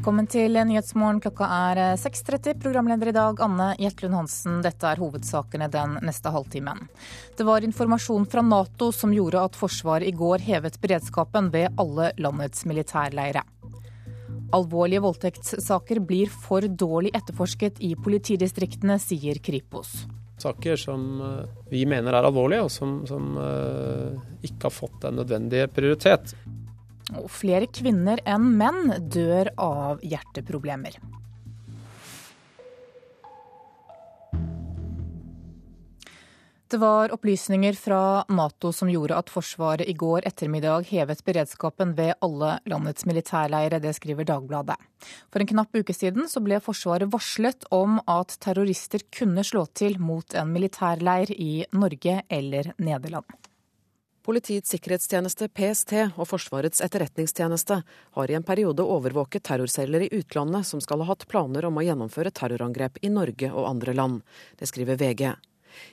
Velkommen til Nyhetsmorgen. Klokka er 6.30. Programleder i dag Anne Jetlund Hansen. Dette er hovedsakene den neste halvtimen. Det var informasjon fra Nato som gjorde at Forsvaret i går hevet beredskapen ved alle landets militærleire. Alvorlige voldtektssaker blir for dårlig etterforsket i politidistriktene, sier Kripos. Saker som eh, vi mener er alvorlige, og som, som uh, ikke har fått den nødvendige prioritet. Og flere kvinner enn menn dør av hjerteproblemer. Det var opplysninger fra Nato som gjorde at Forsvaret i går ettermiddag hevet beredskapen ved alle landets militærleire, det skriver Dagbladet. For en knapp uke siden ble Forsvaret varslet om at terrorister kunne slå til mot en militærleir i Norge eller Nederland. Politiets sikkerhetstjeneste, PST, og Forsvarets etterretningstjeneste har i en periode overvåket terrorceller i utlandet som skal ha hatt planer om å gjennomføre terrorangrep i Norge og andre land. Det skriver VG.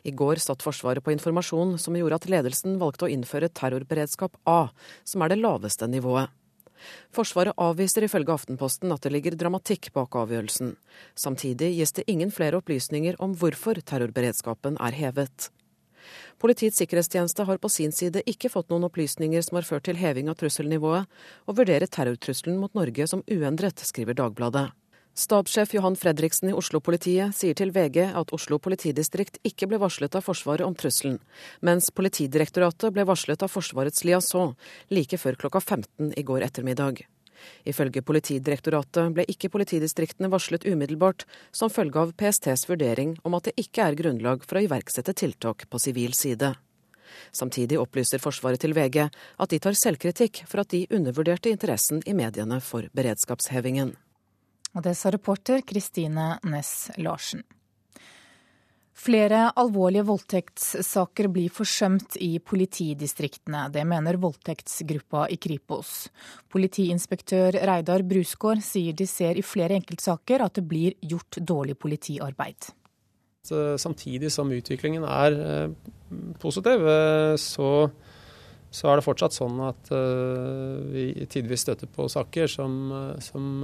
I går satt Forsvaret på informasjon som gjorde at ledelsen valgte å innføre terrorberedskap A, som er det laveste nivået. Forsvaret avviser ifølge Aftenposten at det ligger dramatikk bak avgjørelsen. Samtidig gis det ingen flere opplysninger om hvorfor terrorberedskapen er hevet. Politiets sikkerhetstjeneste har på sin side ikke fått noen opplysninger som har ført til heving av trusselnivået, og vurderer terrortrusselen mot Norge som uendret, skriver Dagbladet. Stabssjef Johan Fredriksen i Oslo-politiet sier til VG at Oslo politidistrikt ikke ble varslet av Forsvaret om trusselen, mens Politidirektoratet ble varslet av Forsvarets liaison like før klokka 15 i går ettermiddag. Ifølge Politidirektoratet ble ikke politidistriktene varslet umiddelbart som følge av PSTs vurdering om at det ikke er grunnlag for å iverksette tiltak på sivil side. Samtidig opplyser Forsvaret til VG at de tar selvkritikk for at de undervurderte interessen i mediene for beredskapshevingen. Og det sa reporter Kristine Næss Larsen. Flere alvorlige voldtektssaker blir forsømt i politidistriktene. Det mener voldtektsgruppa i Kripos. Politiinspektør Reidar Brusgaard sier de ser i flere enkeltsaker at det blir gjort dårlig politiarbeid. Samtidig som utviklingen er eh, positiv, eh, så, så er det fortsatt sånn at eh, vi tidvis støtter på saker som, som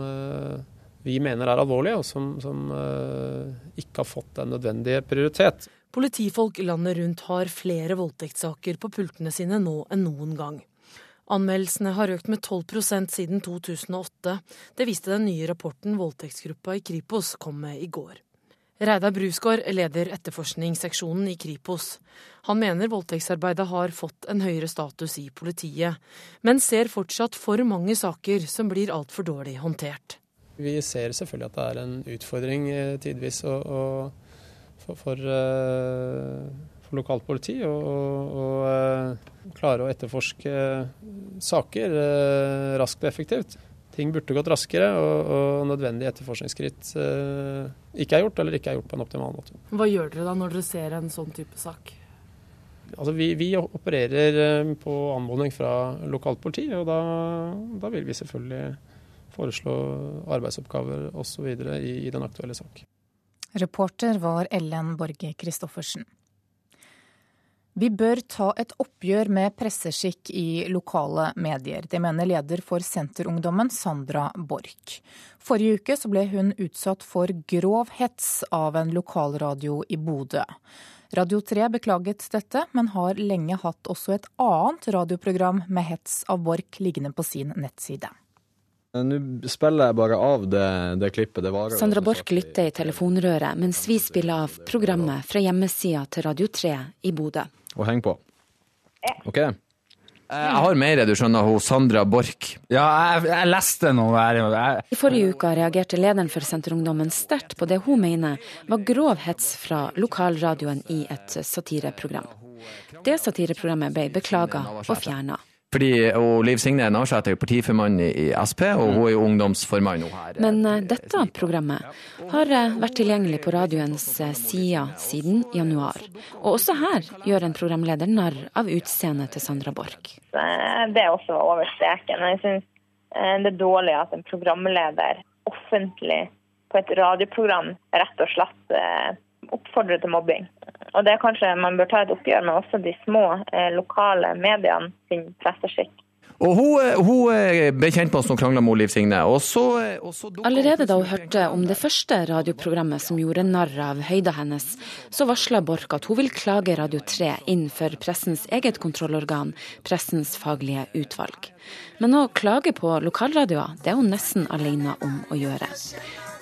vi mener er alvorlige, og som, som uh, ikke har fått den nødvendige prioritet. Politifolk landet rundt har flere voldtektssaker på pultene sine nå enn noen gang. Anmeldelsene har økt med 12% siden 2008. Det viste den nye rapporten voldtektsgruppa i Kripos kom med i går. Reidar Brusgaard leder etterforskningsseksjonen i Kripos. Han mener voldtektsarbeidet har fått en høyere status i politiet, men ser fortsatt for mange saker som blir altfor dårlig håndtert. Vi ser selvfølgelig at det er en utfordring eh, tidvis og, og for, for, uh, for, lokalt politi å uh, klare å etterforske saker raskt og effektivt. Ting burde gått raskere, og, og nødvendige etterforskningsskritt ikke er gjort, eller ikke er gjort på en optimal måte. Hva gjør dere da når dere ser en sånn type sak? Altså, vi, vi, opererer på anmodning fra lokalt politi, og da, da vil vi selvfølgelig foreslå arbeidsoppgaver osv. I, i den aktuelle sak. Reporter var Ellen Borge Christoffersen. Vi bør ta et oppgjør med presseskikk i lokale medier. Det mener leder for Senterungdommen, Sandra Borch. Forrige uke ble hun utsatt for grov hets av en lokalradio i Bodø. Radio 3 beklaget dette, men har lenge hatt også et annet radioprogram med hets av Borch liggende på sin nettside. Nå spiller jeg bare av det, det klippet. Det Sandra Borch lytter i telefonrøret mens vi spiller av programmet fra hjemmesida til Radio 3 i Bodø. Og heng på. OK? Eh, jeg har mer, du skjønner, hos Sandra Borch. Ja, jeg, jeg leste noe der. Jeg... I forrige uke reagerte lederen for Senterungdommen sterkt på det hun mener var grov hets fra lokalradioen i et satireprogram. Det satireprogrammet ble beklaga og fjerna. Fordi, og Liv Signe Navarsete er jo partiformann i Sp, og hun er jo ungdomsformann. Her. Men uh, dette programmet har uh, vært tilgjengelig på radioens uh, sider siden januar. Og også her gjør en programleder narr av utseendet til Sandra Borch. Det er også over streken. Jeg syns det er dårlig at en programleder offentlig på et radioprogram rett og slett oppfordrer til mobbing. Og det er kanskje man bør ta et oppgjør med også de små eh, lokale mediene sin presseskikk. Og hun, hun ble kjent med oss som krangla med Liv Signe. Og så, og så Allerede da hun hørte om det første radioprogrammet som gjorde narr av høyda hennes, så varsla Borch at hun vil klage Radio 3 inn for pressens eget kontrollorgan, Pressens faglige utvalg. Men å klage på lokalradioer, det er hun nesten alene om å gjøre.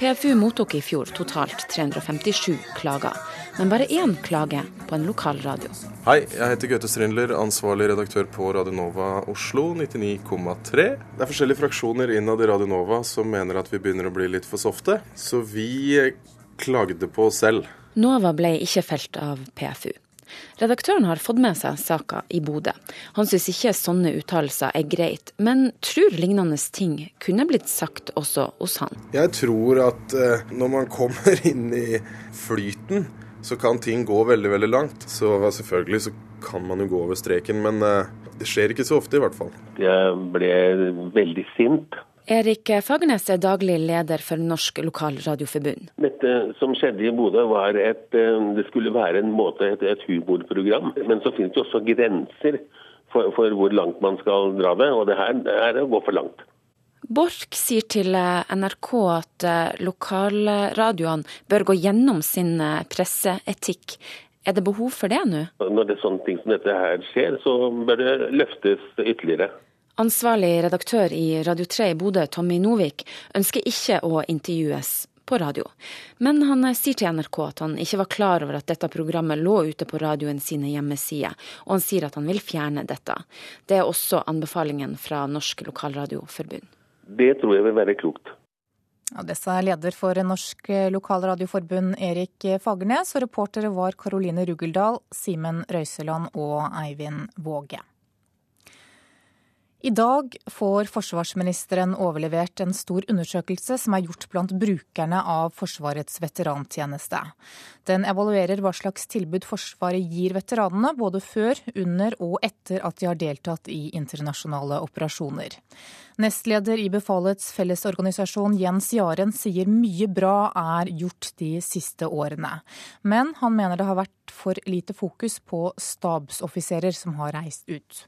PFU mottok i fjor totalt 357 klager, men bare én klage på en lokalradio. Hei, jeg heter Gaute Strindler, ansvarlig redaktør på Radio Nova Oslo 99,3. Det er forskjellige fraksjoner innad i Radio Nova som mener at vi begynner å bli litt for softe, så vi klagde på oss selv. Nova ble ikke felt av PFU. Redaktøren har fått med seg saka i Bodø. Han syns ikke sånne uttalelser er greit, men tror lignende ting kunne blitt sagt også hos han. Jeg tror at eh, når man kommer inn i flyten, så kan ting gå veldig, veldig langt. Så selvfølgelig så kan man jo gå over streken, men eh, det skjer ikke så ofte i hvert fall. Jeg ble veldig sint Erik Fagernes er daglig leder for Norsk Lokalradioforbund. Dette som skjedde i Bodø var et, eh, det skulle være en måte, et, et humorprogram. Men så finnes det også grenser for, for, hvor langt man skal dra det, og det her er å gå for langt. Borch sier til eh, NRK at eh, lokalradioene bør gå gjennom sin presseetikk. Er det behov for det nå? Når det er sånne ting som dette her skjer, så bør det løftes ytterligere. Ansvarlig redaktør i Radio 3 i Bodø, Tommy Novik, ønsker ikke å intervjues på radio. Men han sier til NRK at han ikke var klar over at dette programmet lå ute på radioen sine hjemmesider, og han sier at han vil fjerne dette. Det er også anbefalingen fra Norsk Lokalradioforbund. Det tror jeg vil være klokt. Ja, det sa leder for Norsk Lokalradioforbund Erik Fagernes, og reportere var Karoline Rugeldal, Simen Røiseland og Eivind Våge. I dag får forsvarsministeren overlevert en stor undersøkelse som er gjort blant brukerne av Forsvarets veterantjeneste. Den evaluerer hva slags tilbud Forsvaret gir veteranene, både før, under og etter at de har deltatt i internasjonale operasjoner. Nestleder i Befalets Fellesorganisasjon Jens Jaren sier mye bra er gjort de siste årene. Men han mener det har vært for lite fokus på stabsoffiserer som har reist ut.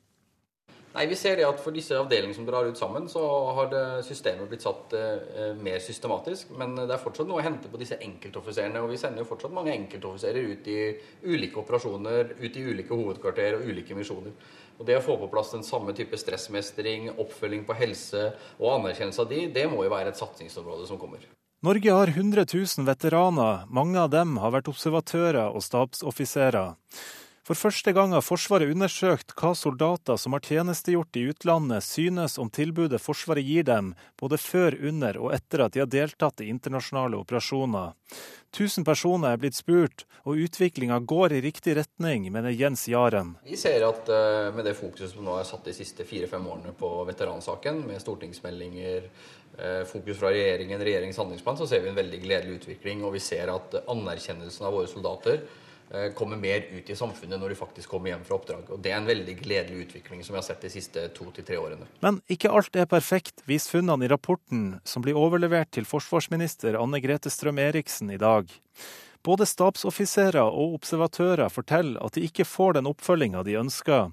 Nei, Vi ser det at for disse avdelingene som drar ut sammen, så har systemet blitt satt eh, mer systematisk. Men det er fortsatt noe å hente på disse enkeltoffiserene. Og vi sender jo fortsatt mange enkeltoffiserer ut i ulike operasjoner, ut i ulike hovedkvarter og ulike misjoner. Og Det å få på plass den samme type stressmestring, oppfølging på helse og anerkjennelse av de, det må jo være et satsingsområde som kommer. Norge har 100 000 veteraner. Mange av dem har vært observatører og stabsoffiserer. For første gang har Forsvaret undersøkt hva soldater som har tjenestegjort i utlandet, synes om tilbudet Forsvaret gir dem, både før, under og etter at de har deltatt i internasjonale operasjoner. 1000 personer er blitt spurt, og utviklinga går i riktig retning, mener Jens Jaren. Vi ser at uh, med det fokuset som nå er satt de siste fire-fem årene på veteransaken, med stortingsmeldinger, uh, fokus fra regjeringen, regjeringens handlingsplan, så ser vi en veldig gledelig utvikling. Og vi ser at anerkjennelsen av våre soldater Eh, kommer mer ut i samfunnet når de faktisk kommer hjem fra oppdrag. Og Det er en veldig gledelig utvikling som vi har sett de siste to til tre årene. Men ikke alt er perfekt, viser funnene i rapporten som blir overlevert til forsvarsminister Anne Grete Strøm-Eriksen i dag. Både stabsoffiserer og observatører forteller at de ikke får den oppfølginga de ønsker.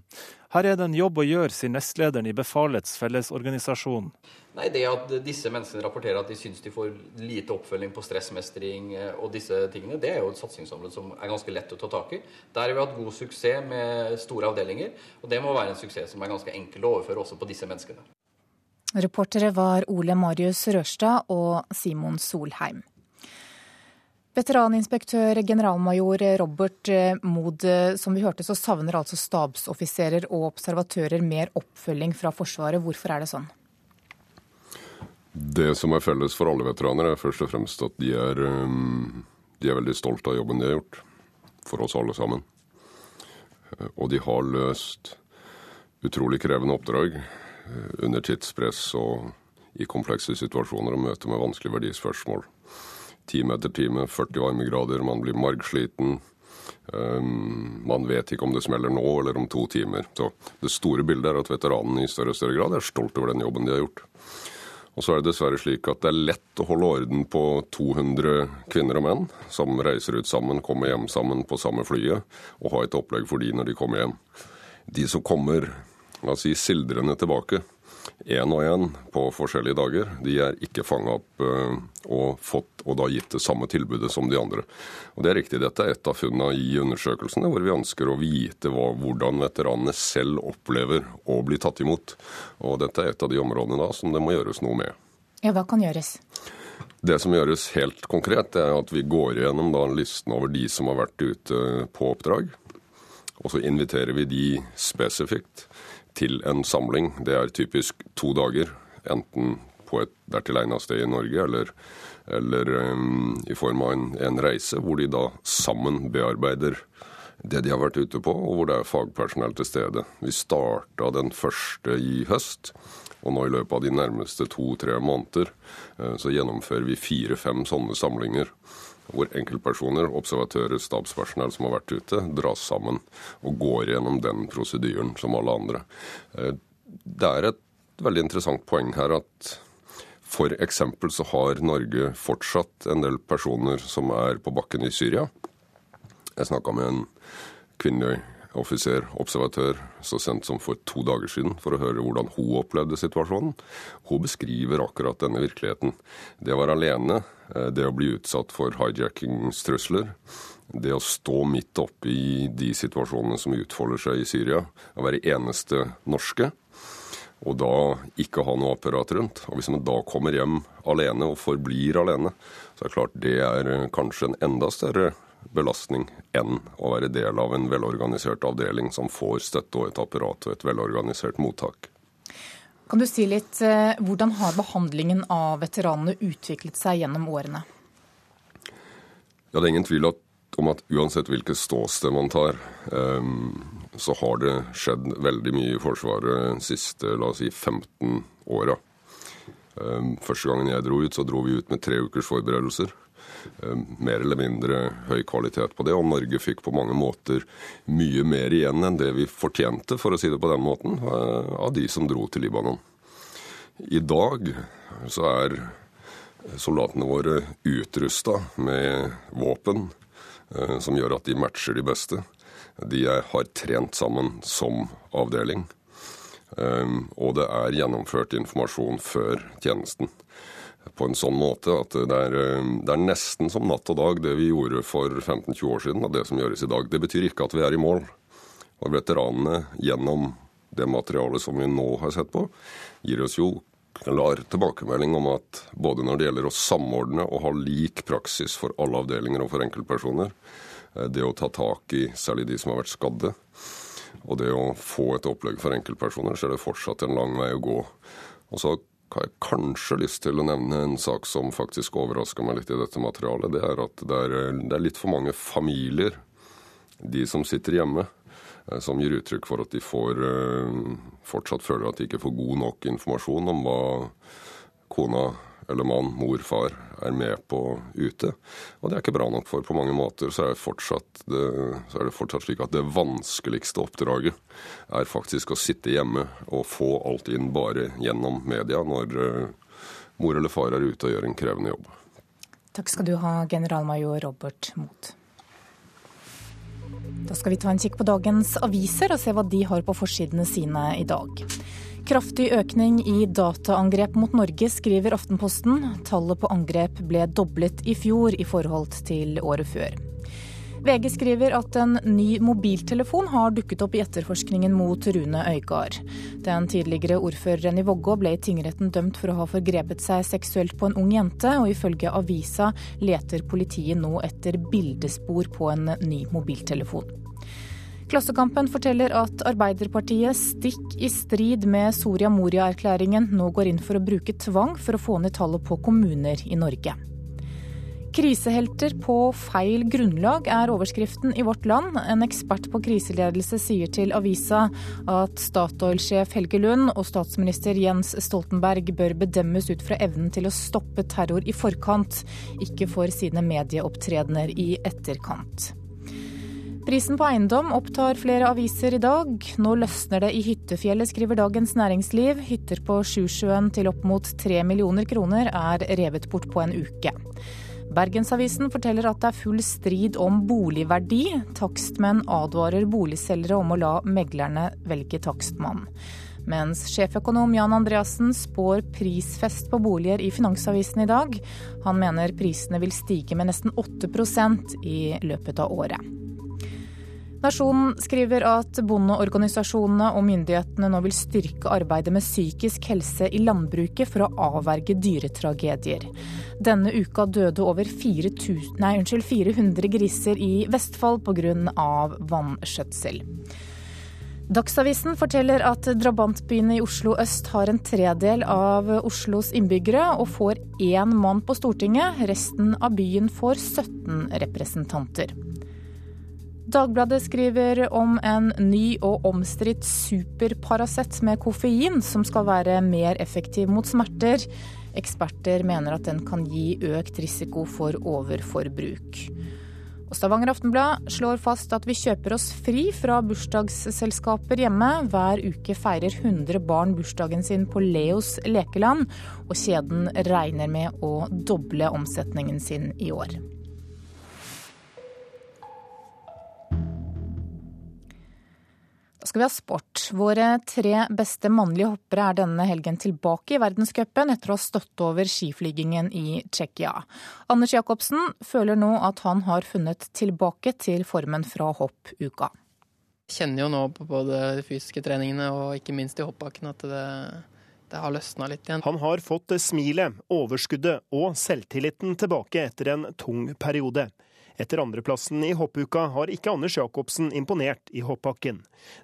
Her er det en jobb å gjøre, sier nestlederen i Befalets Fellesorganisasjon. Nei, Det at disse menneskene rapporterer at de syns de får lite oppfølging på stressmestring eh, og disse tingene, det er jo et satsingsområde som er ganske lett å ta tak i. Der har vi hatt god suksess med store avdelinger, og det må være en suksess som er ganske enkel å overføre også på disse menneskene. Reportere var Ole Marius Rørstad og Simon Solheim. Veteraninspektør generalmajor Robert eh, Mood, eh, som vi hørte så savner altså stabsoffiserer og observatører mer oppfølging fra Forsvaret. Hvorfor er det sånn? Det som er felles for alle veteraner, er først og fremst at de er, um, de er veldig stolte av jobben de har gjort. For oss alle sammen. Og de har løst utrolig krevende oppdrag eh, under tidspress og i komplekse situasjoner og møte med vanskelige verdispørsmål. Time etter time, 40 varmegrader, man blir margsliten. Um, man vet ikke om det smeller nå eller om to timer. Så det store bildet er at veteranene i større og større grad er stolt over den jobben de har gjort. Og så er det dessverre slik at det er lett å holde orden på 200 kvinner og menn som reiser ut sammen, kommer hjem sammen på samme flyet, og ha et opplegg for de når de kommer hjem. De som kommer la oss si, sildrende tilbake én og én på forskjellige dager. De er ikke fanga opp uh, og fått og da gitt det samme tilbudet som de andre. Og Det er riktig, dette er et av funnene i undersøkelsene, hvor vi ønsker å vite hva, hvordan veteranene selv opplever å bli tatt imot. Og dette er et av de områdene da som det må gjøres noe med. Ja, Hva kan gjøres? Det som gjøres helt konkret, er at vi går gjennom da listen over de som har vært ute på oppdrag. Og så inviterer vi de spesifikt til en samling. Det er typisk to dager, enten på et dertil egnet sted i Norge eller, eller um, i form av en, en, reise, hvor de da sammen bearbeider det de har vært ute på, og hvor det er fagpersonell til stede. Vi starta den første i høst. Og nå i løpet av de nærmeste to-tre måneder uh, så gjennomfører vi fire-fem sånne samlinger hvor enkeltpersoner, observatører, stabspersonell som har vært ute, dras sammen og går gjennom den prosedyren som alle andre. Eh, det er et veldig interessant poeng her at f.eks. så har Norge fortsatt en del personer som er på bakken i Syria. Jeg snakka med en kvinnelig offiser, observatør, så sent som for to dager siden, for å høre hvordan hun opplevde situasjonen. Hun beskriver akkurat denne virkeligheten. Det å være alene, eh, det å bli utsatt for hijackingstrusler, det å stå midt oppe i de situasjonene som utfolder seg i Syria, å være eneste norske, og da ikke ha noe apparat rundt. Og hvis man da kommer hjem alene og forblir alene, så er det klart det er kanskje en enda større belastning enn å være del av en velorganisert avdeling som får støtte og et apparat og et velorganisert mottak. Kan du si litt, eh, Hvordan har behandlingen av veteranene utviklet seg gjennom årene? Ja, Det er ingen tvil om at uansett hvilket ståsted man tar, ehm, så har det skjedd veldig mye i Forsvaret de siste la oss si, 15 åra. Ehm, første gangen jeg dro ut, så dro vi ut med tre ukers forberedelser. Eh, mer eller mindre høy kvalitet på det. Og Norge fikk på mange måter mye mer igjen enn det vi fortjente, for å si det på den måten, eh, av de som dro til Libanon. I dag så er soldatene våre utrusta med våpen eh, som gjør at de matcher de beste. De har trent sammen som avdeling. Og det er gjennomført informasjon før tjenesten på en sånn måte at det er, eh, det er, nesten som natt og dag det vi gjorde for 15-20 år siden, og det som gjøres i dag. Det betyr ikke at vi er i mål. Og veteranene, gjennom det materialet som vi nå har sett på, gir oss jo klar tilbakemelding om at både når det gjelder å samordne og ha lik praksis for alle avdelinger og for enkeltpersoner, eh, det å ta tak i særlig de som har vært skadde, og det å få et opplegg for enkeltpersoner, så er det fortsatt en lang vei å gå. Og så har jeg kanskje lyst til å nevne en sak som faktisk overraska meg litt i dette materialet. Det er at det er, det er, litt for mange familier, de som sitter hjemme, eh, som gir uttrykk for at de får, eh, fortsatt føler at de ikke får god nok informasjon om hva kona eller mann, mor, far er med på ute. Og det er ikke bra nok, for på mange måter så er, det, så er det fortsatt slik at det vanskeligste oppdraget er faktisk å sitte hjemme og få alt inn bare gjennom media når uh, mor eller far er ute og gjør en krevende jobb. Takk skal du ha, generalmajor Robert Moth. Da skal vi ta en kikk på dagens aviser og se hva de har på forsidene sine i dag. Kraftig økning i dataangrep mot Norge, skriver Aftenposten. Tallet på angrep ble doblet i fjor i forhold til året før. VG skriver at en ny mobiltelefon har dukket opp i etterforskningen mot Rune Øygard. Den tidligere ordføreren i Vågå ble i tingretten dømt for å ha forgrepet seg seksuelt på en ung jente, og ifølge avisa leter politiet nå etter bildespor på en ny mobiltelefon. Klassekampen forteller at Arbeiderpartiet, stikk i strid med Soria Moria-erklæringen, nå går inn for å bruke tvang for å få ned tallet på kommuner i Norge. Krisehelter på feil grunnlag er overskriften i Vårt Land. En ekspert på kriseledelse sier til avisa at Statoil-sjef Helge Lund og statsminister Jens Stoltenberg bør bedømmes ut fra evnen til å stoppe terror i forkant, ikke for sine medieopptredener i etterkant. Prisen på eiendom opptar flere aviser i dag. Nå løsner det i hyttefjellet, skriver Dagens Næringsliv. Hytter på Sjusjøen til opp mot tre millioner kroner er revet bort på en uke. Bergensavisen forteller at det er full strid om boligverdi. Takstmenn advarer boligselgere om å la meglerne velge takstmann. Mens sjeføkonom Jan Andreassen spår prisfest på boliger i Finansavisen i dag. Han mener prisene vil stige med nesten 8% i løpet av året. Nasjonen skriver at bondeorganisasjonene og myndighetene nå vil styrke arbeidet med psykisk helse i landbruket for å avverge dyretragedier. Denne uka døde over 4000, nei, unnskyld, 400 griser i Vestfold pga. vannskjøtsel. Dagsavisen forteller at drabantbyene i Oslo øst har en tredel av Oslos innbyggere og får én mann på Stortinget. Resten av byen får 17 representanter. Dagbladet skriver om en ny og omstridt super-Paracet med koffein som skal være mer effektiv mot smerter. Eksperter mener at den kan gi økt risiko for overforbruk. Og Stavanger Aftenblad slår fast at vi kjøper oss fri fra bursdagsselskaper hjemme. Hver uke feirer 100 barn bursdagen sin på Leos lekeland, og kjeden regner med å doble omsetningen sin i år. Skal vi ha sport. Våre tre beste mannlige hoppere er denne helgen tilbake i verdenscupen etter å ha stått over skiflygingen i Tsjekkia. Anders Jacobsen føler nå at han har funnet tilbake til formen fra hoppuka. Jeg kjenner jo nå på både de fysiske treningene og ikke minst i hoppbakken at det, det har løsna litt igjen. Han har fått smilet, overskuddet og selvtilliten tilbake etter en tung periode. Etter andreplassen i hoppuka har ikke Anders Jacobsen imponert i hoppbakken.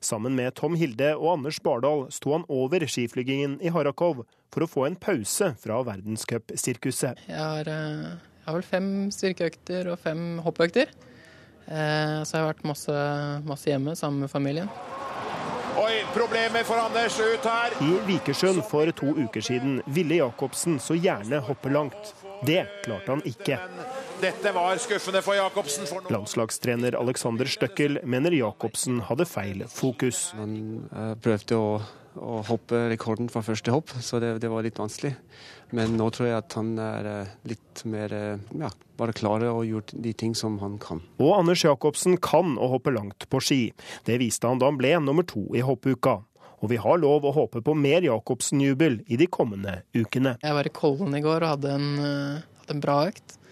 Sammen med Tom Hilde og Anders Bardal sto han over skiflygingen i Harakov for å få en pause fra verdenscupsirkuset. Jeg, har, eh, jeg har vel fem styrkeøkter og fem hoppøkter. Eh, så jeg har vært masse, masse hjemme sammen med familien. Oi, problemer for Anders ut her. I Vikersund for to uker siden ville Jacobsen så gjerne hoppe langt. Det klarte han ikke. Dette var skuffende for Jacobsen. Landslagstrener Alexander Støkkel mener Jacobsen hadde feil fokus. Han eh, prøvde å, å hoppe rekorden fra første hopp, så det, det, var litt vanskelig. Men nå tror jeg at han er eh, litt mer eh, ja, bare klare og gjort de ting som han kan. Og Anders Jacobsen kan å hoppe langt på ski. Det viste han da han ble nummer to i hoppuka. Og vi har lov å håpe på mer Jacobsen-jubel i de kommende ukene. Jeg var i Kollen i går og hadde en, hadde en bra økt.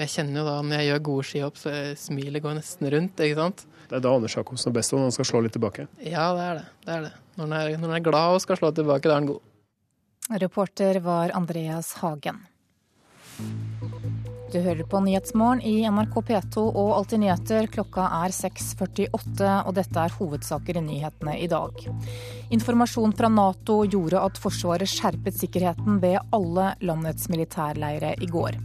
Jeg kjenner jo da når jeg gjør gode skihopp, så smilet går nesten rundt, ikke sant. Det er da Anders Jacobsen er best når han skal slå litt tilbake? Ja, det er det. det, er det. Når, han er, når han er glad og skal slå tilbake, da er han god. Reporter var Andreas Hagen. Du hører på Nyhetsmorgen i NRK P2 og Alltid nyheter. Klokka er 6.48, og dette er hovedsaker i nyhetene i dag. Informasjon fra Nato gjorde at Forsvaret skjerpet sikkerheten ved alle landets militærleire i går.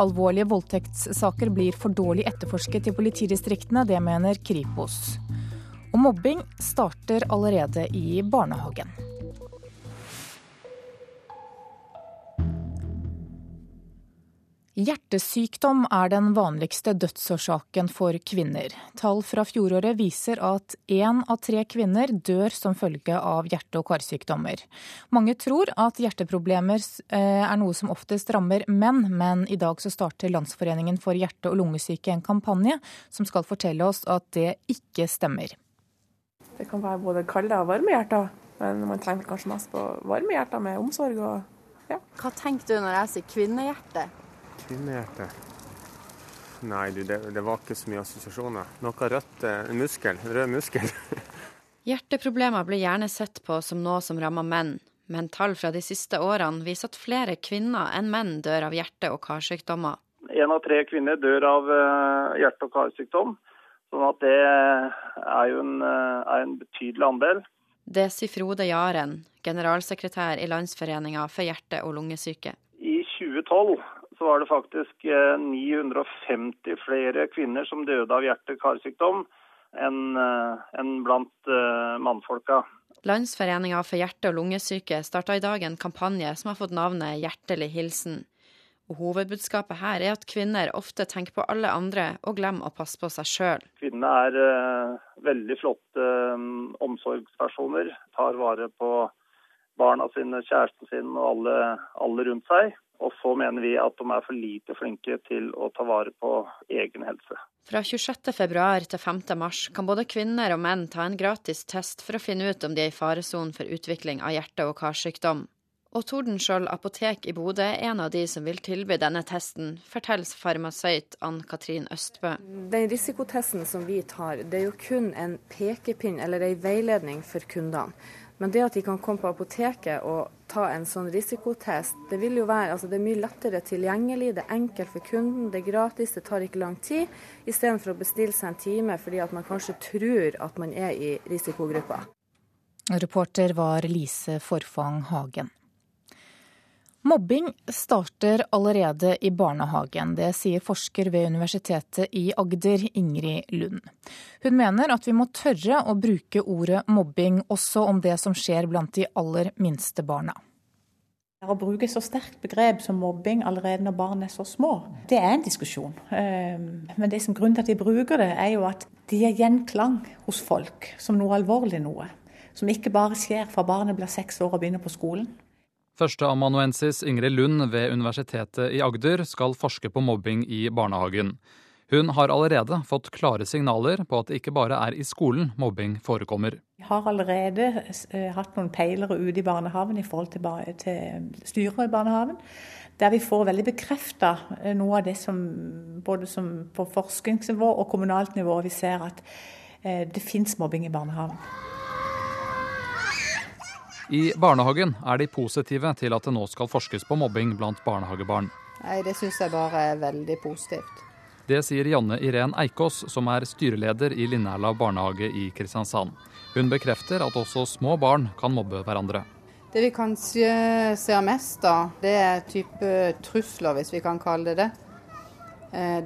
Alvorlige voldtektssaker blir for dårlig etterforsket i politidistriktene, det mener Kripos. Og mobbing starter allerede i barnehagen. Hjertesykdom er den vanligste dødsårsaken for kvinner. Tall fra fjoråret viser at én av tre kvinner dør som følge av hjerte- og karsykdommer. Mange tror at hjerteproblemer eh, er noe som oftest rammer menn, men i dag så starter Landsforeningen for hjerte- og lungesyke en kampanje som skal fortelle oss at det ikke stemmer. Det kan være både kalde og varme hjerter, men man tenker kanskje mest på varme hjerter med omsorg og ja. Hva tenker du når jeg sier kvinnehjerte? Kvinnehjerte Nei, du, det, det, var ikke så mye assosiasjoner. Noe rødt en muskel. Rød muskel. Hjerteproblemer blir gjerne sett på som noe som rammer menn, men tall fra de siste årene viser at flere kvinner enn menn dør av hjerte- og karsykdommer. En av tre kvinner dør av eh, hjerte- og karsykdom, sånn at det er jo en, eh, er en betydelig andel. Det sier Frode Jaren, generalsekretær i Landsforeninga for hjerte- og lungesyke. I 2012 så var det faktisk 950 eh, flere kvinner som døde av hjerte-karsykdom enn eh, en blant uh, mannfolka. Landsforeninga for hjerte- og lungesyke starta i dag en kampanje som har fått navnet Hjertelig hilsen. Og Hovedbudskapet her er at kvinner ofte tenker på alle andre og glemmer å passe på seg sjøl. Kvinnene er veldig flotte omsorgspersoner. Tar vare på barna sine, kjæresten sin og alle, alle rundt seg. Og så mener vi at de er for lite flinke til å ta vare på egen helse. Fra 26.2 til 5.3 kan både kvinner og menn ta en gratis test for å finne ut om de er i faresonen for utvikling av hjerte- og karsykdom. Og Tordenskjold apotek i Bodø er en av de som vil tilby denne testen, forteller farmasøyt Ann-Katrin Østbø. Den risikotesten som vi tar, det er jo kun en pekepinn eller en veiledning for kundene. Men det at de kan komme på apoteket og ta en sånn risikotest, det vil jo være altså det er mye lettere tilgjengelig, det er enkelt for kunden, det er gratis, det tar ikke lang tid. Istedenfor å bestille seg en time fordi at man kanskje tror at man er i risikogruppa. Reporter var Lise Forfang Hagen. Mobbing starter allerede i barnehagen. Det sier forsker ved Universitetet i Agder, Ingrid Lund. Hun mener at vi må tørre å bruke ordet mobbing også om det som skjer blant de aller minste barna. Å bruke så sterkt begrep som mobbing allerede når barn er så små, det er en diskusjon. Men det som grunnen til at de bruker det, er jo at de gir gjenklang hos folk som noe alvorlig noe. Som ikke bare skjer fra barnet blir seks år og begynner på skolen. Førsteamanuensis Ingrid Lund ved Universitetet i Agder skal forske på mobbing i barnehagen. Hun har allerede fått klare signaler på at det ikke bare er i skolen mobbing forekommer. Vi har allerede hatt noen peilere ute i barnehagen i forhold til, til styret i barnehagen. Der vi får veldig bekrefta noe av det som både som på forskningsnivå og kommunalt nivå vi ser at det fins mobbing i barnehagen. I barnehagen er de positive til at det nå skal forskes på mobbing blant barnehagebarn. Nei, Det syns jeg bare er veldig positivt. Det sier Janne Irén Eikås, som er styreleder i Linnærla barnehage i Kristiansand. Hun bekrefter at også små barn kan mobbe hverandre. Det vi kanskje ser mest, da, det er type trusler, hvis vi kan kalle det det.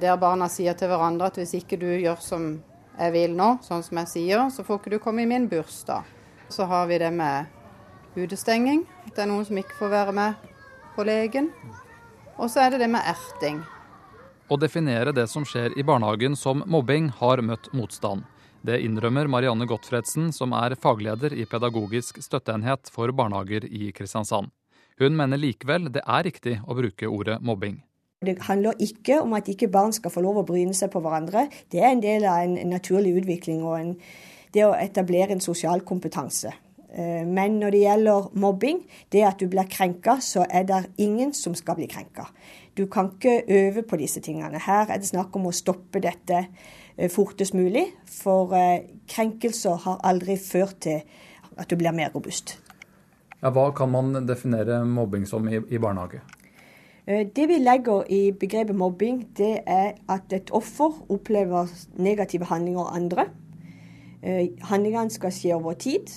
Der barna sier til hverandre at hvis ikke du gjør som jeg vil nå, sånn som jeg sier, så får ikke du komme i min bursdag. Så har vi det med utestenging. Det er noen som ikke får være med på legen. Og så er det det med erting. Å definere det som skjer i barnehagen som mobbing, har møtt motstand. Det innrømmer Marianne Gottfredsen, som er fagleder i pedagogisk støtteenhet for barnehager i Kristiansand. Hun mener likevel det er riktig å bruke ordet mobbing. Det handler ikke om at ikke barn skal få lov å bryne seg på hverandre. Det er en del av en naturlig utvikling og en, det å etablere en sosial kompetanse. Men når det gjelder mobbing, det at du blir krenka, så er det ingen som skal bli krenka. Du kan ikke øve på disse tingene. Her er det snakk om å stoppe dette fortest mulig. For krenkelser har aldri ført til at du blir mer robust. Ja, hva kan man definere mobbing som i, i barnehage? Det vi legger i begrepet mobbing, det er at et offer opplever negative handlinger av andre. Handlingene skal skje over tid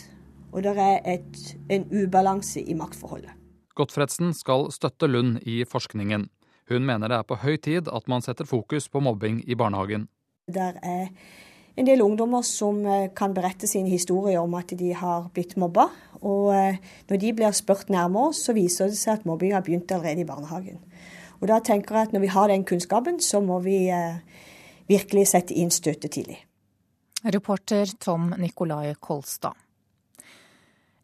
og det er et, en ubalanse i maktforholdet. Gottfredsen skal støtte Lund i forskningen. Hun mener det er på høy tid at man setter fokus på mobbing i barnehagen. Det er en del ungdommer som kan berette sin historie om at de har blitt mobba. Og når de blir spurt nærmere, så viser det seg at mobbing har begynt allerede i barnehagen. Og da tenker jeg at når vi har den kunnskapen, så må vi virkelig sette inn støtet tidlig. Reporter Tom Nikolai Kolstad.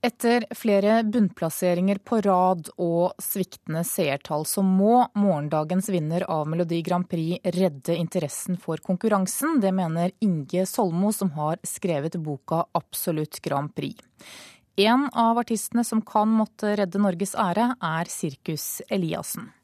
Etter flere bunnplasseringer på rad og sviktende seertall, så må morgendagens vinner av Melodi Grand Prix redde interessen for konkurransen. Det mener Inge Solmo, som har skrevet boka Absolutt Grand Prix. En av artistene som kan måtte redde Norges ære, er Sirkus Eliassen.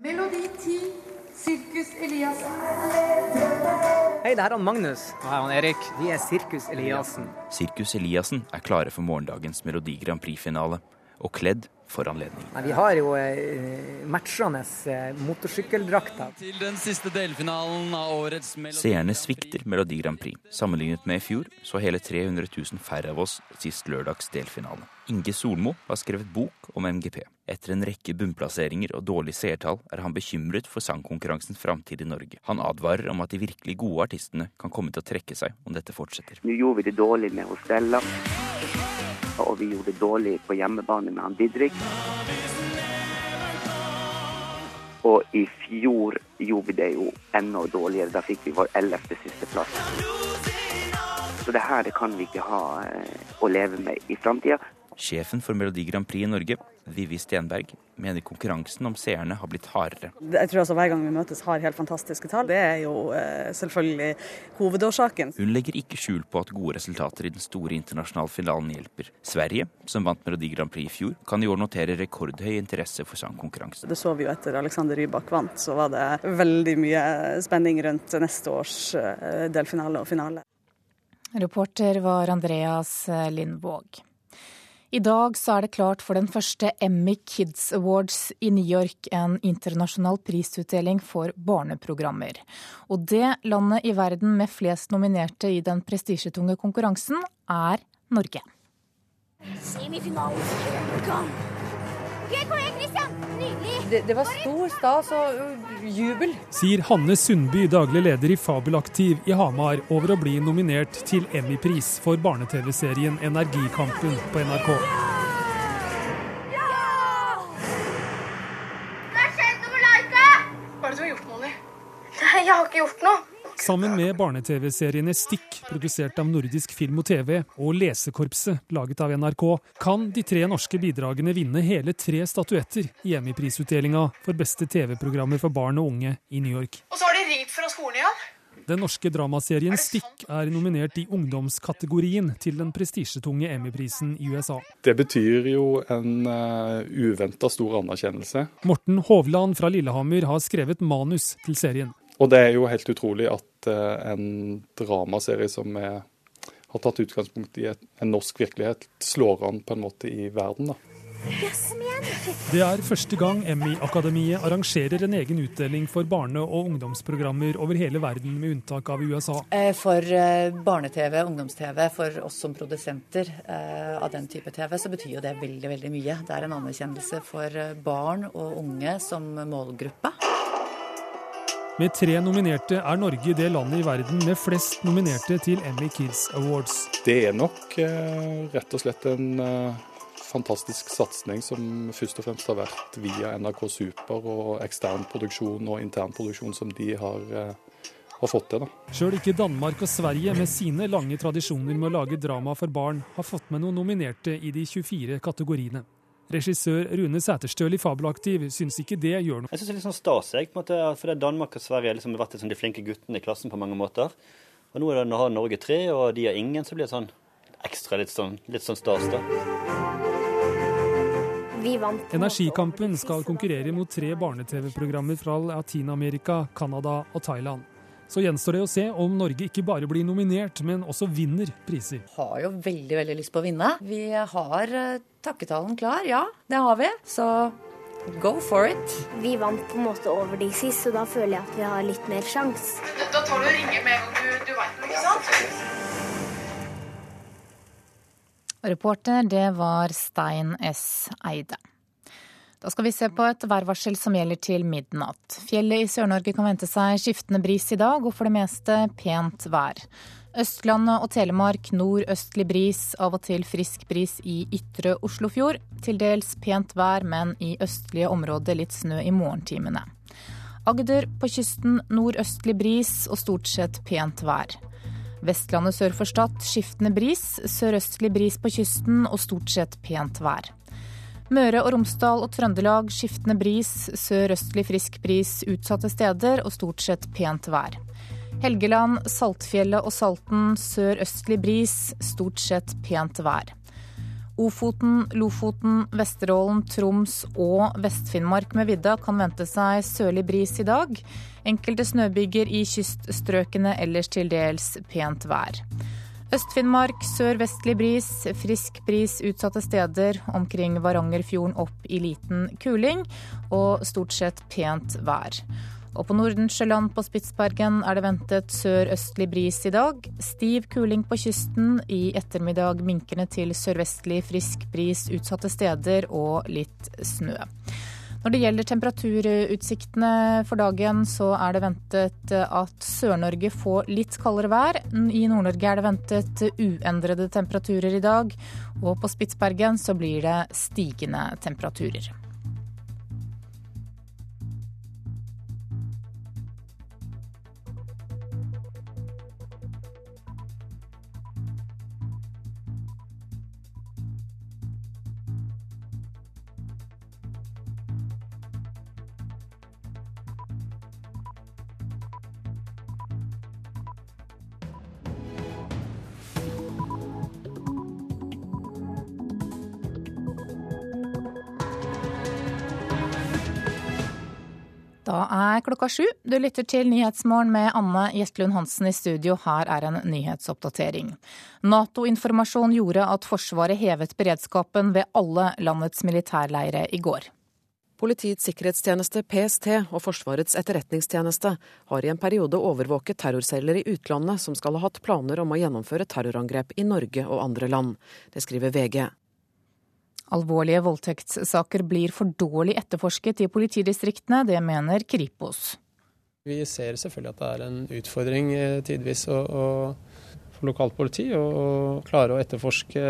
Melodi 10, Sirkus Eliassen. Hei, det her er han Magnus. Og her er han Erik. Vi er Sirkus Eliassen. Sirkus Eliassen er klare for morgendagens Melodi Grand Prix-finale, og kledd for anledningen. Nei, vi har jo eh, matchende eh, motorsykkeldrakter. Til den siste delfinalen av årets Melodi Seerne svikter Melodi Grand Prix. Sammenlignet med i fjor så hele 300 000 færre av oss sist lørdags delfinale. Inge Solmo har skrevet bok om MGP. Etter en rekke bunnplasseringer og dårlige seertall er han bekymret for sangkonkurransens framtid i Norge. Han advarer om at de virkelig gode artistene kan komme til å trekke seg om dette fortsetter. Nå gjorde vi det dårlig med Hostella, og vi gjorde det dårlig på hjemmebane med han Didrik. Og i fjor gjorde vi det jo enda dårligere. Da fikk vi vår ellevte siste plass. Så det her det kan vi ikke ha å leve med i framtida. Sjefen for Melodi Grand Prix i Norge, Vivi Stenberg, mener konkurransen om seerne har blitt hardere. Jeg tror altså Hver gang vi møtes har helt fantastiske tall. Det er jo eh, selvfølgelig hovedårsaken. Hun legger ikke skjul på at gode resultater i den store internasjonale finalen hjelper. Sverige, som vant Melodi Grand Prix i fjor, kan i år notere rekordhøy interesse for sangkonkurransen. Det så vi jo etter Alexander Rybak vant, så var det veldig mye spenning rundt neste års eh, delfinale og finale. Reporter var Andreas Lindvåg. I dag så er det klart for den første Emmy Kids Awards i New York, en internasjonal prisutdeling for barneprogrammer. Og det landet i verden med flest nominerte i den prestisjetunge konkurransen er Norge. Semifinalen. Igjen, Christian! Nydelig! Det, det var stor stas og jubel. Sier Hanne Sundby, daglig leder i Fabelaktiv i Hamar, over å bli nominert til Emmy-pris for barne-TV-serien Energikampen på NRK. Det har skjedd noe, Laika! Hva er det du har gjort, Molly? Nei, jeg har ikke gjort noe. Sammen med barne-TV-seriene Stikk, produsert av Nordisk Film og TV, og Lesekorpset, laget av NRK, kan de tre norske bidragene vinne hele tre statuetter i Emmy-prisutdelinga for beste TV-programmer for barn og unge i New York. Og så har de ringt fra skolen igjen. Den norske dramaserien Stikk er nominert i ungdomskategorien til den prestisjetunge Emmy-prisen i USA. Det betyr jo en uh, uventa stor anerkjennelse. Morten Hovland fra Lillehammer har skrevet manus til serien. Og det er jo helt utrolig at uh, en dramaserie som er, har tatt utgangspunkt i et, en norsk virkelighet, slår an på en måte i verden. da. Det er første gang Emmy-akademiet arrangerer en egen utdeling for barne- og ungdomsprogrammer over hele verden, med unntak av USA. Eh, for eh, barne-TV, ungdoms-TV, for oss som produsenter eh, av den type TV, så betyr jo det veldig, veldig mye. Det er en anerkjennelse for barn og unge som målgruppe. Med tre nominerte er Norge det landet i verden med flest nominerte til Emmy Kids Awards. Det er nok eh, rett og slett en eh, fantastisk satsing som først og fremst har vært via NRK Super og ekstern produksjon og intern produksjon som de har, eh, har fått til. Sjøl ikke Danmark og Sverige med sine lange tradisjoner med å lage drama for barn, har fått med noen nominerte i de 24 kategoriene. Regissør Rune Sæterstøl i Fabelaktiv syns ikke det gjør noe. Jeg syns det er litt sånn stas, jeg, på en måte, for det Danmark og Sverige har liksom vært liksom de flinke guttene i klassen på mange måter. Og nå er det, har Norge tre, og de har ingen, så blir det sånn ekstra litt sånn, litt sånn stas, da. Energikampen skal konkurrere mot tre barne-TV-programmer fra Latin-Amerika, Canada og Thailand. Så gjenstår det å se om Norge ikke bare blir nominert, men også vinner priser. Har jo veldig veldig lyst på å vinne. Vi har uh, takketalen klar, ja. Det har vi. Så go for it. Vi vant på en måte over de sist, så da føler jeg at vi har litt mer sjans. Da tar du og ringer med en gang du, du veit noe, ikke sant? Reporter, det var Stein S. Eide. Da skal vi se på et værvarsel som gjelder til midnatt. Fjellet i Sør-Norge kan vente seg skiftende bris i dag, og for det meste pent vær. Østlandet og Telemark nordøstlig bris, av og til frisk bris i ytre Oslofjord. Til dels pent vær, men i østlige områder litt snø i morgentimene. Agder på kysten nordøstlig bris og stort sett pent vær. Vestlandet sør for Stad skiftende bris, sørøstlig bris på kysten og stort sett pent vær. Møre og Romsdal og Trøndelag skiftende bris, sørøstlig frisk bris utsatte steder og stort sett pent vær. Helgeland, Saltfjellet og Salten sørøstlig bris, stort sett pent vær. Ofoten, Lofoten, Vesterålen, Troms og Vest-Finnmark med vidda kan vente seg sørlig bris i dag. Enkelte snøbyger i kyststrøkene, ellers til dels pent vær. Øst-Finnmark sørvestlig bris, frisk bris utsatte steder. Omkring Varangerfjorden opp i liten kuling, og stort sett pent vær. Og på Nordensjøland på Spitsbergen er det ventet sørøstlig bris i dag. Stiv kuling på kysten. I ettermiddag minkende til sørvestlig frisk bris utsatte steder og litt snø. Når det gjelder temperaturutsiktene for dagen, så er det ventet at Sør-Norge får litt kaldere vær. I Nord-Norge er det ventet uendrede temperaturer i dag. Og på Spitsbergen så blir det stigende temperaturer. Da er klokka sju. Du lytter til Nyhetsmorgen med Anne Gjestlund Hansen i studio. Her er en nyhetsoppdatering. Nato-informasjon gjorde at Forsvaret hevet beredskapen ved alle landets militærleire i går. Politiets sikkerhetstjeneste, PST, og Forsvarets etterretningstjeneste har i en periode overvåket terrorceller i utlandet som skal ha hatt planer om å gjennomføre terrorangrep i Norge og andre land. Det skriver VG. Alvorlige voldtektssaker blir for dårlig etterforsket i politidistriktene, det mener Kripos. Vi ser selvfølgelig at det er en utfordring eh, tidvis å, å, for lokalt politi å klare å etterforske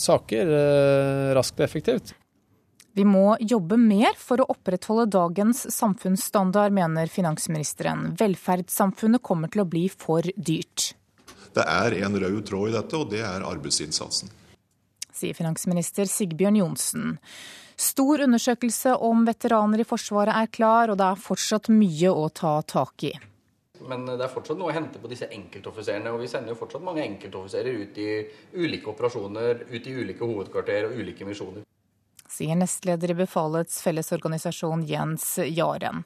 saker eh, raskt og effektivt. Vi må jobbe mer for å opprettholde dagens samfunnsstandard, mener finansministeren. Velferdssamfunnet kommer til å bli for dyrt. Det er en rød tråd i dette, og det er arbeidsinnsatsen sier finansminister Sigbjørn Johnsen. Stor undersøkelse om veteraner i Forsvaret er klar, og det er fortsatt mye å ta tak i. Men det er fortsatt noe å hente på disse enkeltoffiserene. Og vi sender jo fortsatt mange enkeltoffiserer ut i ulike operasjoner, ut i ulike hovedkvarter og ulike misjoner. Sier nestleder i Befalets fellesorganisasjon Jens Jaren.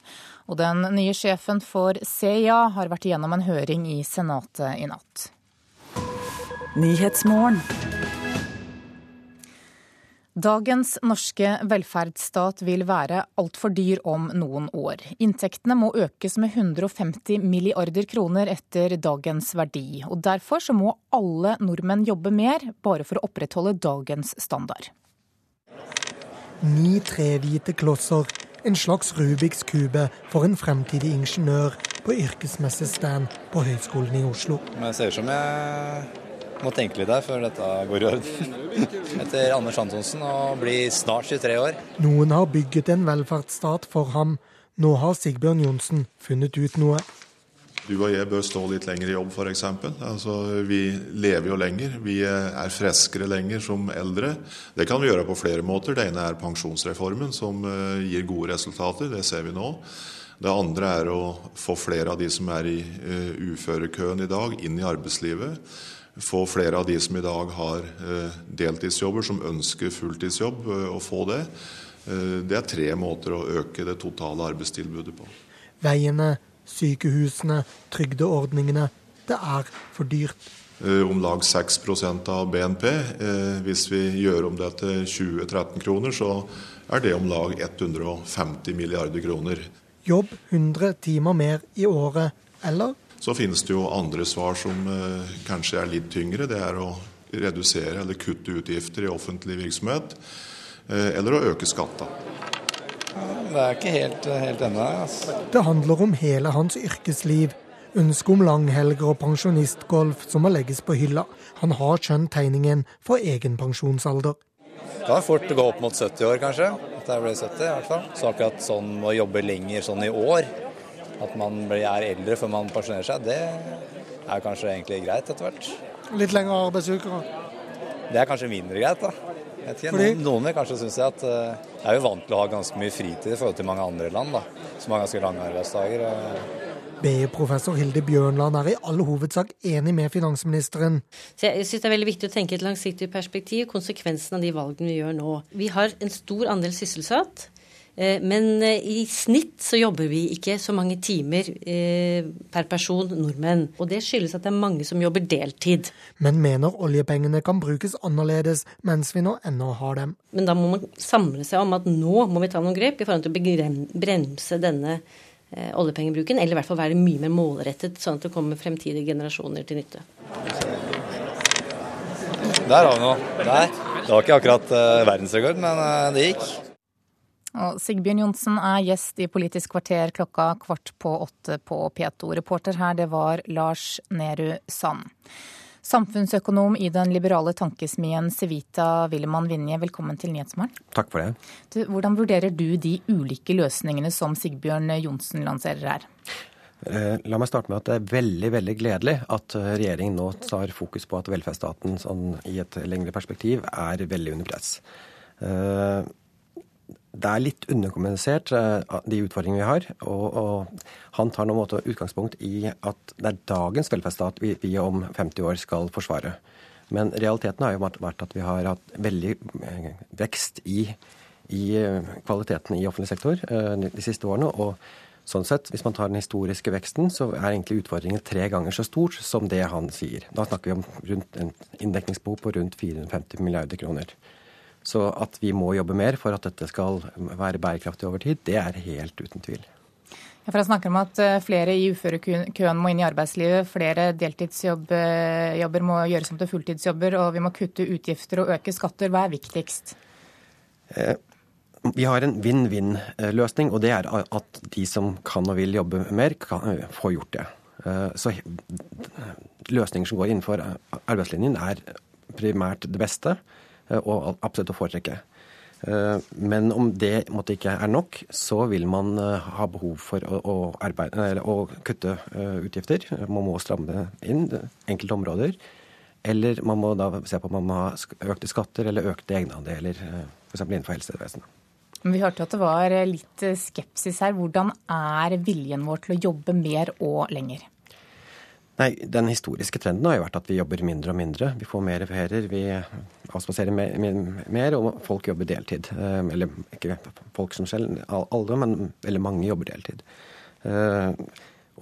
Og den nye sjefen for CIA har vært igjennom en høring i Senatet i natt. Dagens norske velferdsstat vil være altfor dyr om noen år. Inntektene må økes med 150 milliarder kroner etter dagens verdi. og Derfor så må alle nordmenn jobbe mer, bare for å opprettholde dagens standard. Ni trehvite klosser, en slags Rubiks kube for en fremtidig ingeniør på yrkesmessestand på Høgskolen i Oslo. Det ser ut som jeg må tenke litt der før dette går i orden. Heter Anders Antonsen og blir snart 23 år. Noen har bygget en velferdsstat for ham. Nå har Sigbjørn Johnsen funnet ut noe. Du og jeg bør stå litt lenger i jobb, f.eks. Altså, vi lever jo lenger. Vi er friskere lenger som eldre. Det kan vi gjøre på flere måter. Det ene er pensjonsreformen, som eh, gir gode resultater. Det ser vi nå. Det andre er å få flere av de som er i uh, uførekøen i dag, inn i arbeidslivet få flere av de som i dag har eh, deltidsjobber, som ønsker fulltidsjobb, eh, å få det. Eh, det er tre måter å øke det totale arbeidstilbudet på. Veiene, sykehusene, trygdeordningene. Det er for dyrt. Om lag 6% av BNP. Hvis vi gjør om det til 2013-kroner, så er det om lag 150 milliarder kroner. Jobb 100 timer mer i året, eller så finnes det jo andre svar som eh, kanskje er litt tyngre. Det er å redusere eller kutte utgifter i offentlig virksomhet, eh, eller å øke skatta. Det er ikke helt, helt ennå. Altså. Det handler om hele hans yrkesliv. Ønsket om langhelger og pensjonistgolf som må legges på hylla. Han har skjønt tegningen for egen pensjonsalder. Det kan fort gå opp mot 70 år, kanskje. At jeg ble 70 i hvert fall. Så akkurat sånn å jobbe lenger sånn i år, at man er eldre før man pensjonerer seg, det er kanskje egentlig greit etter hvert. Litt lengre arbeidsuker? Det er kanskje mindre greit, da. Fordi... Noen vil kanskje synes at uh, jeg er jo vant til å ha ganske mye fritid i forhold til mange andre land, da, som har ganske lange arbeidsdager. Og... BI-professor Hilde Bjørnland er i all hovedsak enig med finansministeren. Så jeg synes Det er veldig viktig å tenke et langsiktig perspektiv, konsekvensen av de valgene vi gjør nå. Vi har en stor andel sysselsatt. Eh, men eh, i snitt så jobber vi ikke så mange timer eh, per person nordmenn. Og det skyldes at det er mange som jobber deltid. Men mener oljepengene kan brukes annerledes mens vi nå ennå har dem. Men da må man samle seg om at nå må vi ta noen grep i forhold til å bremse denne oljepengebruken. Eller i hvert fall være mye mer målrettet, sånn at det kommer fremtidige generasjoner til nytte. Der har vi noe. Der. Det var ikke akkurat verdensrekord, men det gikk. Og Sigbjørn Johnsen er gjest i Politisk kvarter klokka kvart på åtte på P2. Reporter her, det var Lars Nehru Sand. Samfunnsøkonom i den liberale tankesmien Civita Willemann Vinje, velkommen til Nyhetsmorgen. Takk for det. Du, hvordan vurderer du de ulike løsningene som Sigbjørn Johnsen lanserer her? Eh, la meg starte med at det er veldig veldig gledelig at eh, regjeringen nå tar fokus på at velferdsstaten sånn, i et lengre perspektiv er veldig under press. Eh, det er litt underkommunisert, eh, de utfordringene vi har. Og, og, han tar noen måte utgangspunkt i at det er dagens velferdsstat vi, vi, om 50 år skal forsvare. Men realiteten har jo vært at vi har hatt veldig eh, vekst i, i kvaliteten i offentlig sektor de siste årene. og Sånn sett, Hvis man tar den historiske veksten, så er egentlig utfordringen tre ganger så stor som det han sier. Da snakker vi om rundt en inndekningsbehov på rundt 450 milliarder kroner. Så at vi må jobbe mer for at dette skal være bærekraftig over tid, det er helt uten tvil. Ja, for jeg snakker om at eh, Flere i uførekøen må inn i arbeidslivet. Flere deltidsjobber må gjøres om til fulltidsjobber. Og vi må kutte utgifter og øke skatter. Hva er viktigst? Eh, vi har en vinn-vinn-løsning, og det er at de som kan og vil jobbe mer, kan eh, få gjort det. Eh, så løsninger som går innenfor arbeidslinjen, er primært det beste eh, og absolutt å foretrekke. Men om det måtte ikke er nok, så vil man ha behov for å, å, arbeide, å kutte utgifter. Man må stramme inn enkelte områder. Eller man må da se på om man må ha økte skatter eller økte egenandeler, f.eks. innenfor helsevesenet. Men vi hørte at det var litt skepsis her. Hvordan er viljen vår til å jobbe mer og lenger? Nei, Den historiske trenden har jo vært at vi jobber mindre og mindre. Vi får mer ferier, vi avspaserer mer, og folk jobber deltid. Eh, eller ikke folk som selv, alle, men veldig mange jobber deltid. Eh,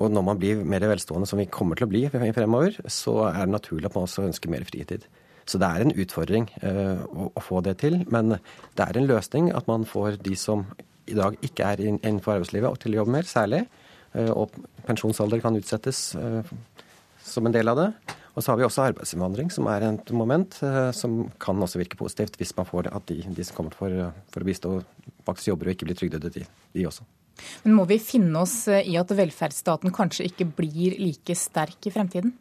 og når man blir mer velstående, som vi kommer til å bli fremover, så er det naturlig at man også ønsker mer fritid. Så det er en utfordring uh, å, få det til. Men det er en løsning at man får de som i dag ikke er innenfor arbeidslivet, til å jobbe mer, særlig. Og pensjonsalder kan utsettes som en del av det. Og så har vi også arbeidsinnvandring, som er et moment som kan også virke positivt hvis man får det at de, de som kommer for, for, å bistå, faktisk jobber og ikke blir trygdet, de, de også. Men må vi finne oss i at velferdsstaten kanskje ikke blir like sterk i fremtiden?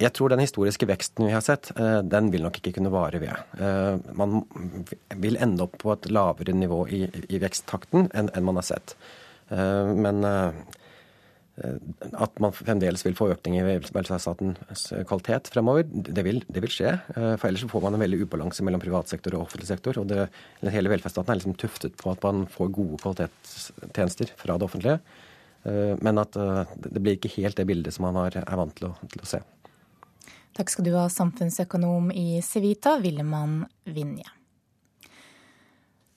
Jeg tror den historiske veksten vi har sett, eh, den vil nok ikke kunne vare ved. Eh, man vil ende opp på et lavere nivå i, i veksttakten enn, enn man har sett. Eh, men at man fremdeles vil få økning i velferdsstatens kvalitet fremover, det vil, det vil, skje. For ellers får man en veldig ubalanse mellom privat sektor og offentlig sektor. Og det, hele velferdsstaten er liksom tuftet på at man får gode kvalitetstjenester fra det offentlige. Men at det blir ikke helt det bildet som man er vant til å, til å se. Takk skal du ha, samfunnsøkonom i Civita, Villemann Vinje.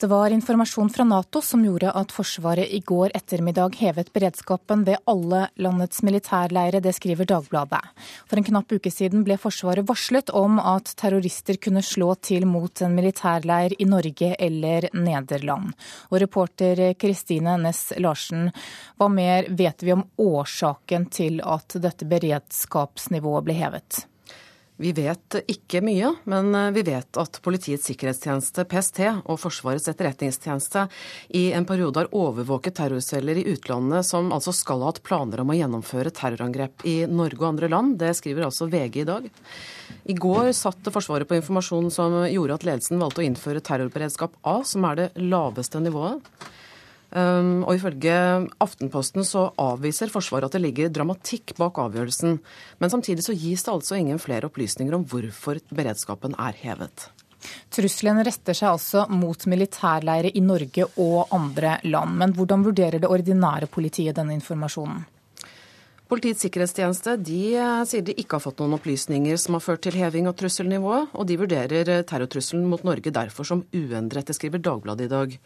Det var informasjon fra Nato som gjorde at Forsvaret i går ettermiddag hevet beredskapen ved alle landets militærleire, det skriver Dagbladet. For en knapp uke siden ble Forsvaret varslet om at terrorister kunne slå til mot en militærleir i Norge eller Nederland. Og reporter Kristine Næss Larsen, hva mer vet vi om årsaken til at dette beredskapsnivået ble hevet? Vi vet ikke mye, men eh, vi vet at Politiets sikkerhetstjeneste, PST, og Forsvarets etterretningstjeneste i en periode har overvåket terrorceller i utlandet som altså skal ha hatt planer om å gjennomføre terrorangrep i Norge og andre land. Det skriver altså VG i dag. I går satte Forsvaret på informasjon som gjorde at ledelsen valgte å innføre terrorberedskap A, som er det laveste nivået. Um, og ifølge Aftenposten så avviser Forsvaret at det ligger dramatikk bak avgjørelsen. Men samtidig så gis det altså ingen flere opplysninger om hvorfor beredskapen er hevet. Trusselen retter seg altså mot militærleire i Norge og andre land. Men hvordan vurderer det ordinære politiet denne informasjonen? Politiets sikkerhetstjeneste de eh, sier de ikke har fått noen opplysninger som har ført til heving av trusselnivået, og de vurderer eh, terrortrusselen mot Norge derfor som uendret. Det skriver Dagbladet i dag.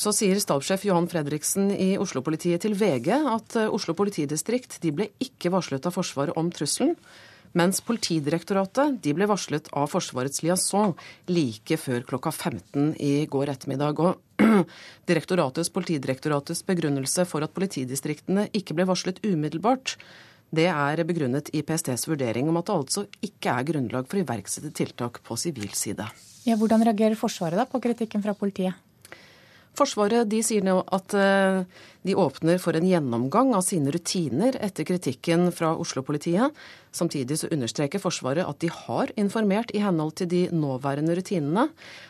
Så sier stabssjef Johan Fredriksen i Oslo-politiet til VG at eh, Oslo politidistrikt de ble ikke varslet av Forsvaret om trusselen, mens Politidirektoratet de ble varslet av Forsvarets liaison like før klokka 15 i går ettermiddag. Og direktoratets, Politidirektoratets begrunnelse for at politidistriktene ikke ble varslet umiddelbart, det er begrunnet i PSTs vurdering om at det altså ikke er grunnlag for å iverksette tiltak på sivil side. Ja, hvordan reagerer Forsvaret da på kritikken fra politiet? Forsvaret de sier nå at eh, de åpner for en gjennomgang av sine rutiner etter kritikken fra Oslo-politiet. Samtidig så understreker Forsvaret at de har informert i henhold til de nåværende rutinene,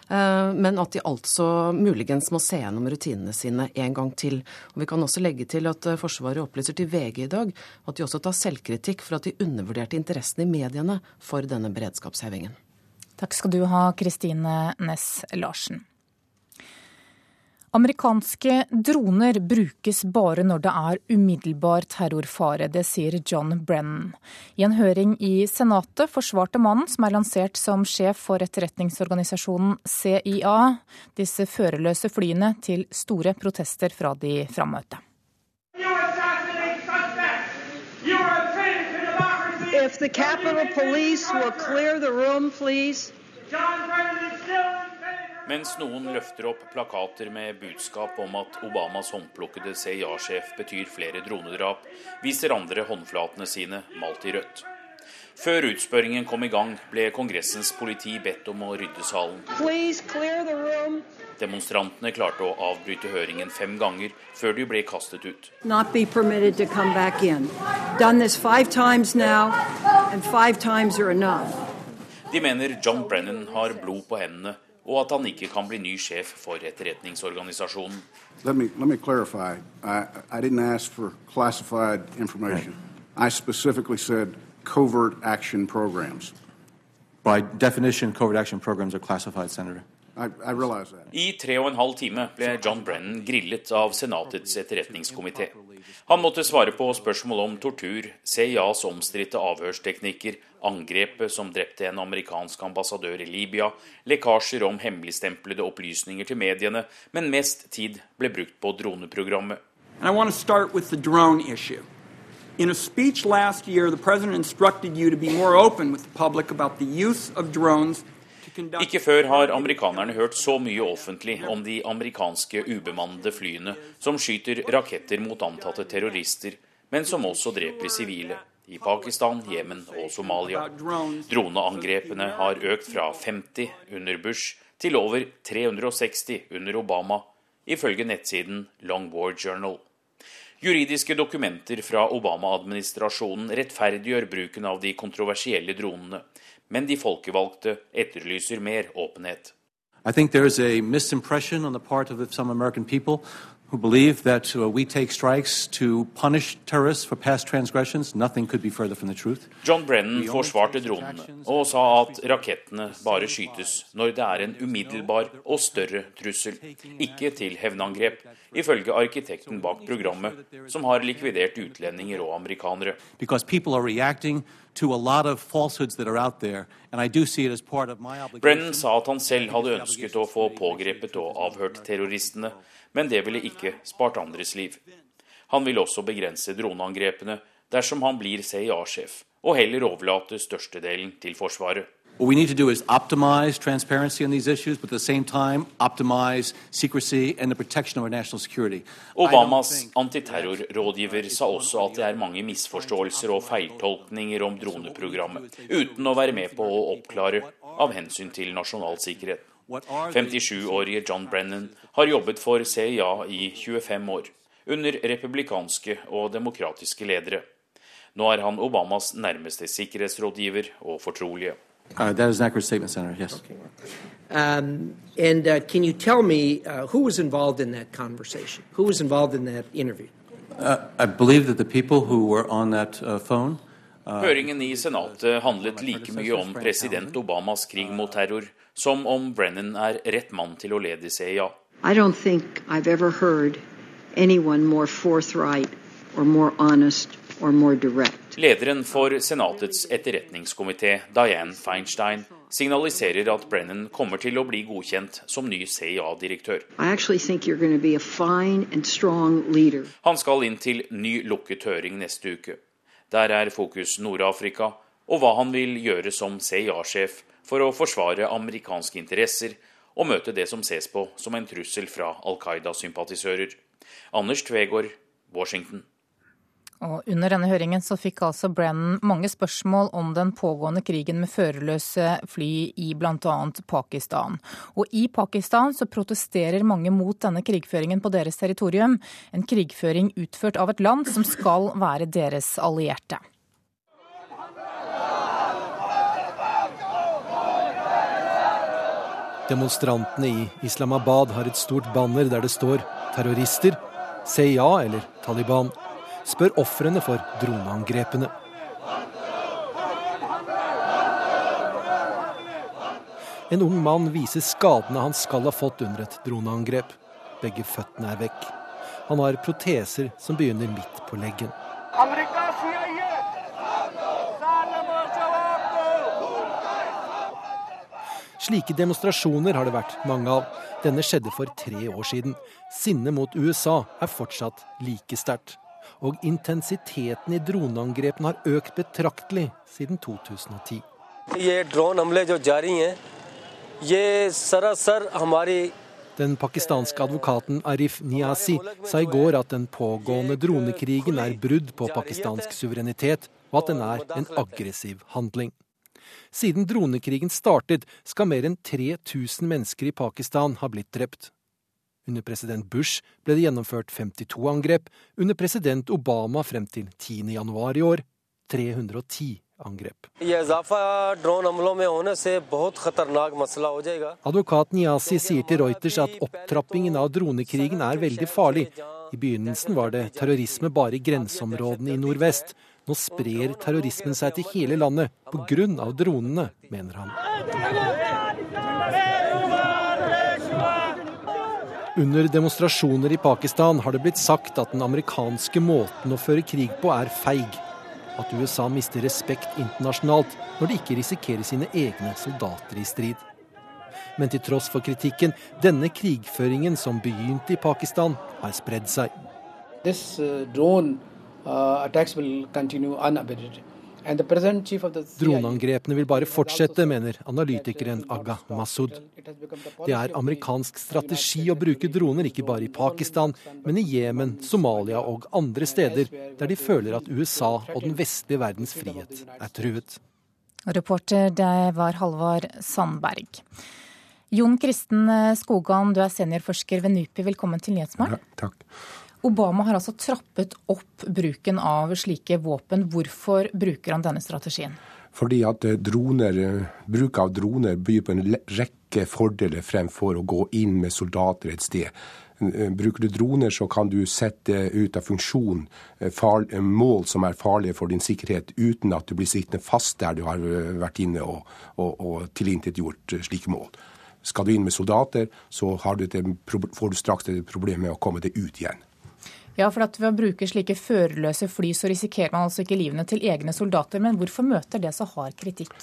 eh, men at de altså muligens må se gjennom rutinene sine en gang til. Og vi kan også legge til at eh, Forsvaret opplyser til VG i dag at de også tar selvkritikk for at de undervurderte interessen i mediene for denne beredskapshevingen. Takk skal du ha, Kristine Næss Larsen. Amerikanske droner brukes bare når det er umiddelbar terrorfare. Det sier John Brennan. I en høring i Senatet forsvarte mannen, som er lansert som sjef for etterretningsorganisasjonen CIA, disse førerløse flyene til store protester fra de frammøtte. If the Capitol Police will clear the room, please. John Brennan is still mens noen løfter opp plakater med budskap om at Obamas håndplukkede CIA-sjef betyr flere dronedrap, viser andre håndflatene sine malt i rødt. Før utspørringen kom i gang, ble Kongressens politi bedt om å rydde salen. Demonstrantene klarte å avbryte høringen fem ganger før de ble kastet ut. Now, de mener John Brennan har blod på hendene og at han ikke kan bli ny sjef for etterretningsorganisasjonen. Let me, let me clarify. I, I didn't ask for classified information. I specifically said covert action programs. By definition, covert action programs are classified, Senator. I tre og en halv time ble John Brennan grillet av Senatets etterretningskomité. Han måtte svare på spørsmål om tortur, CIAs omstridte avhørsteknikker, angrepet som drepte en amerikansk ambassadør i Libya, lekkasjer om hemmeligstemplede opplysninger til mediene, men mest tid ble brukt på droneprogrammet. In a speech last year, the president instructed you to be more open with the public about the use of drones ikke før har amerikanerne hørt så mye offentlig om de amerikanske ubemannede flyene som skyter raketter mot antatte terrorister, men som også dreper sivile i Pakistan, Jemen og Somalia. Droneangrepene har økt fra 50 under Bush til over 360 under Obama, ifølge nettsiden Longboard Journal. Juridiske dokumenter fra Obama-administrasjonen rettferdiggjør bruken av de kontroversielle dronene, men de folkevalgte etterlyser mer åpenhet. I think there is a misimpression on the part of some American who believe that uh, we take strikes to punish terrorists for past transgressions. Nothing could be further from the truth. John Brennan forsvarte dronene og sa at rakettene bare skytes når det er en umiddelbar og større trussel, ikke til hevnangrep, ifølge arkitekten bak programmet, som har likvidert utlendinger og amerikanere. Because people are reacting Brennan sa at han selv hadde ønsket å få pågrepet og avhørt terroristene, men det ville ikke spart andres liv. Han vil også begrense droneangrepene dersom han blir CIA-sjef, og heller overlate størstedelen til Forsvaret. What we need to do is optimize transparency on these issues, but at the same time optimize secrecy and the protection of our national security. Obamas antiterrorrådgiver sa også at det er mange misforståelser og feiltolkninger om droneprogrammet, uten å være med på å oppklare av hensyn til nasjonal sikkerhet. 57-årige John Brennan har jobbet for CIA i 25 år, under republikanske og demokratiske ledere. Nå er han Obamas nærmeste sikkerhetsrådgiver og fortrolige. Uh, that is an accurate statement, Senator. Yes. Okay. Um, and can you tell me who was involved in that conversation? Who was involved in that interview? I believe that the people who were on that phone Høringen i Senatet handlet like mye om president Obamas krig mot terror som om Brennan er rett mann til å lede CIA. I don't think I've ever heard anyone more forthright or more honest or more direct Lederen for Senatets etterretningskomité, Diane Feinstein, signaliserer at Brennan kommer til å bli godkjent som ny CIA-direktør. Han skal inn til ny lukket høring neste uke. Der er fokus Nord-Afrika og hva han vil gjøre som CIA-sjef for å forsvare amerikanske interesser og møte det som ses på som en trussel fra Al Qaida-sympatisører. Anders Tvegård, Washington. Og under denne høringen så fikk altså Brennan mange spørsmål om den pågående krigen med førerløse fly i bl.a. Pakistan. Og i Pakistan så protesterer mange mot denne krigføringen på deres territorium. En krigføring utført av et land som skal være deres allierte. Demonstrantene i Islamabad har et stort banner der det står 'terrorister', CIA eller Taliban spør ofrene for droneangrepene. En ung mann viser skadene han skal ha fått under et droneangrep. begge føttene er vekk. Han har proteser som begynner midt på leggen. Slike demonstrasjoner har det vært mange av. Denne skjedde for tre år siden. Sinnet mot USA er fortsatt like sterkt. Og intensiteten i droneangrepene har økt betraktelig siden 2010. Den pakistanske advokaten Arif Niasi sa i går at den pågående dronekrigen er brudd på pakistansk suverenitet, og at den er en aggressiv handling. Siden dronekrigen startet, skal mer enn 3000 mennesker i Pakistan ha blitt drept. Under president Bush ble det gjennomført 52 angrep, under president Obama frem til 10. januar i år 310 angrep. Advokat Niasi sier til Reuters at opptrappingen av dronekrigen er veldig farlig. I begynnelsen var det terrorisme bare i grenseområdene i nordvest. Nå sprer terrorismen seg til hele landet pga. dronene, mener han. Under demonstrasjoner i Pakistan har det blitt sagt at den amerikanske måten å føre krig på er feig. At USA mister respekt internasjonalt når de ikke risikerer sine egne soldater i strid. Men til tross for kritikken, denne krigføringen som begynte i Pakistan, har spredd seg. This, uh, drone Uh, Droneangrepene vil bare fortsette, mener analytikeren Agha Masud. Det er amerikansk strategi å bruke droner ikke bare i Pakistan, men i Jemen, Somalia og andre steder der de føler at USA og den vestlige verdens frihet er truet. Reporter det var Halvard Sandberg. Jon Kristen Skogan, du er seniorforsker ved NUPI. Velkommen til Nyhetsmorgen. Ja, takk. Obama har altså trappet opp bruken av slike våpen. Hvorfor bruker han denne strategien? Fordi at eh, droner, eh, bruk av droner byr på en rekke fordeler fremfor å gå inn med soldater et sted. Eh, bruker du droner, så kan du sette ut av funksjon mål som er farlige for din sikkerhet, uten at du blir sittende fast der du har vært inne og, og, og tilintetgjort slike mål. Skal du inn med soldater, så du et, får du straks et problem med å komme deg ut igjen. Ja, for at Ved å bruke slike førerløse fly, så risikerer man altså ikke livene til egne soldater. Men hvorfor møter det så hard kritikk?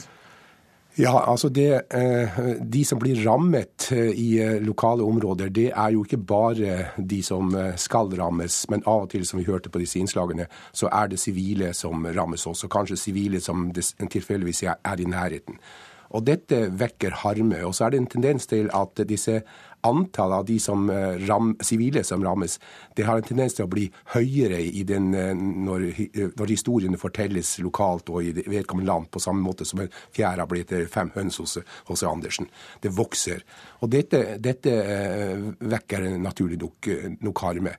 Ja, altså det, eh, De som blir rammet eh, i eh, lokale områder, det er jo ikke bare de som skal rammes, men av og til, som vi hørte på disse innslagene, så er det sivile som rammes også. Kanskje sivile som tilfeldigvis er i nærheten. Og dette vekker harme. Og så er det en tendens til at disse antallet av de som eh, ram, sivile som rammes, det har en tendens til å bli høyere den, eh, når, eh, når historiene fortelles lokalt og i vedkommende land, på samme måte som en fjær har blitt fem høns hos, hos Andersen. Det vokser. Og dette, dette vekker naturlig nok, nok harme.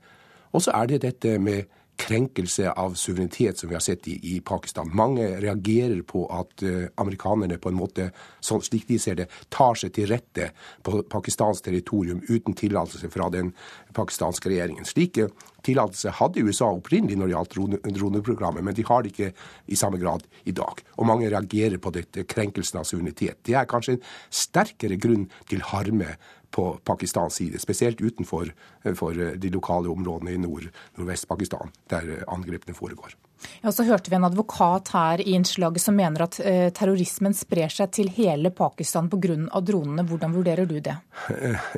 Og så er det dette med krenkelse av suverenitet som vi har sett i, i Pakistan. Mange reagerer på at uh, amerikanerne på en måte, sånn, slik de ser det, tar seg til rette på pakistansk territorium uten tillatelse fra den pakistanske regjeringen. Slike tillatelser hadde USA opprinnelig når det gjaldt droneprogrammet, men de har det ikke i samme grad i dag. Og mange reagerer på dette krenkelsen av suverenitet. Det er kanskje en sterkere grunn til harme på Pakistans side, spesielt utenfor de lokale områdene i nord, nordvest-Pakistan, der angrepene foregår. Ja, så hørte vi en advokat her i innslaget som mener at eh, terrorismen sprer seg til hele Pakistan pga. dronene. Hvordan vurderer du det?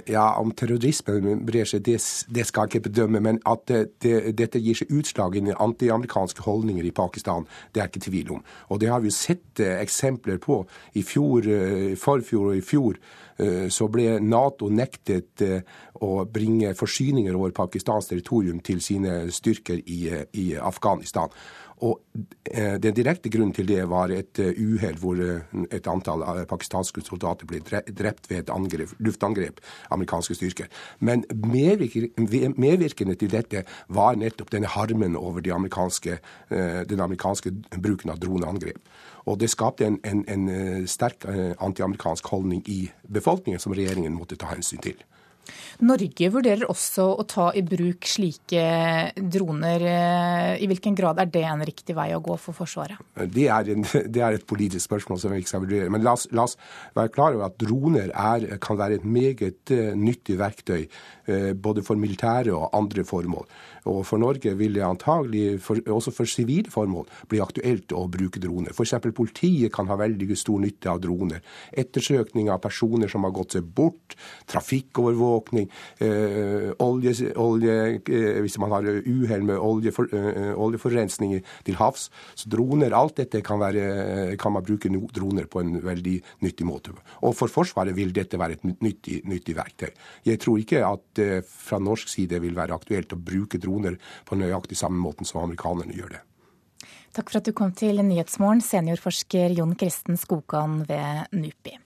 Ja, Om terrorismen brer seg, det, det skal jeg ikke bedømme. Men at det, det, dette gir seg utslag i antiamerikanske holdninger i Pakistan, det er ikke tvil om. Og det har vi sett eh, eksempler på i fjor, eh, forfjor og i fjor Eh, så ble Nato nektet eh, å bringe forsyninger over Pakistans territorium til sine styrker i, eh, i Afghanistan. Og Den direkte grunnen til det var et uhell hvor et antall pakistanske soldater ble drept ved et angrep, luftangrep amerikanske styrker. Men medvirkende til dette var nettopp denne harmen over de amerikanske, den amerikanske bruken av droneangrep. Og det skapte en, en, en sterk antiamerikansk holdning i befolkningen som regjeringen måtte ta hensyn til. Norge vurderer også å ta i bruk slike droner. I hvilken grad er det en riktig vei å gå for Forsvaret? Det er, en, det er et politisk spørsmål som vi ikke skal vurdere. Men la oss, la oss være klar over at droner er, kan være et meget uh, nyttig verktøy uh, både for militære og andre formål. Og for Norge vil det antagelig, for, også for sivile formål, bli aktuelt å bruke droner. F.eks. politiet kan ha veldig stor nytte av droner. Ettersøkning av personer som har gått seg bort, trafikkovervåkning, øh, olje, olje øh, hvis man har uhell med oljefor, øh, oljeforurensning til havs. Så droner, alt dette kan, være, kan man bruke droner på en veldig nyttig måte. Og for Forsvaret vil dette være et nyttig, nyttig verktøy. Jeg tror ikke at eh, fra norsk side vil være aktuelt å bruke droner droner på nøyaktig samme måten som amerikanerne gjør det. Takk for at du kom til Nyhetsmorgen, seniorforsker Jon Kristen Skogan ved NUPI.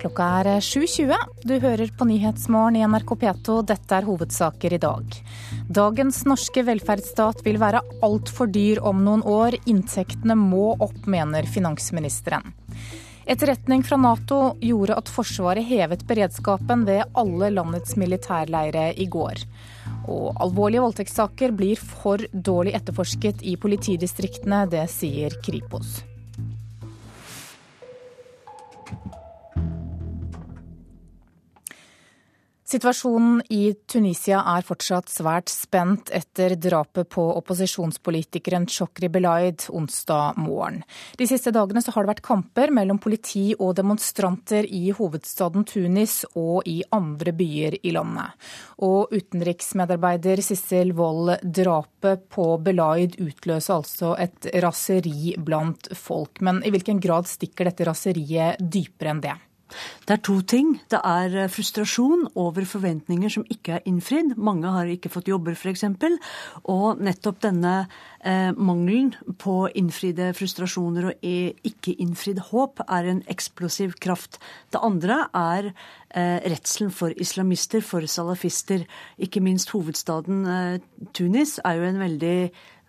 Klokka er 7.20. Du hører på Nyhetsmorgen i NRK P2. Dette er hovedsaker i dag. Dagens norske velferdsstat vil være altfor dyr om noen år. Inntektene må opp, mener finansministeren. Etterretning fra Nato gjorde at Forsvaret hevet beredskapen ved alle landets militærleire i går. Og alvorlige voldtektssaker blir for dårlig etterforsket i politidistriktene, det sier Kripos. Situasjonen i Tunisia er fortsatt svært spent etter drapet på opposisjonspolitikeren Chokri Belaid onsdag morgen. De siste dagene har det vært kamper mellom politi og demonstranter i hovedstaden Tunis og i andre byer i landet. Og utenriksmedarbeider Sissel Wold, drapet på Belaid utløser altså et raseri blant folk. Men i hvilken grad stikker dette raseriet dypere enn det? Det er to ting. Det er eh, frustrasjon over forventninger som ikke er innfridd. Mange har ikke fått jobber, f.eks. Og nettopp denne eh, mangelen på innfridde frustrasjoner og ikke innfridd håp er en eksplosiv kraft. Det andre er eh, redselen for islamister, for salafister. Ikke minst hovedstaden eh, Tunis er jo en veldig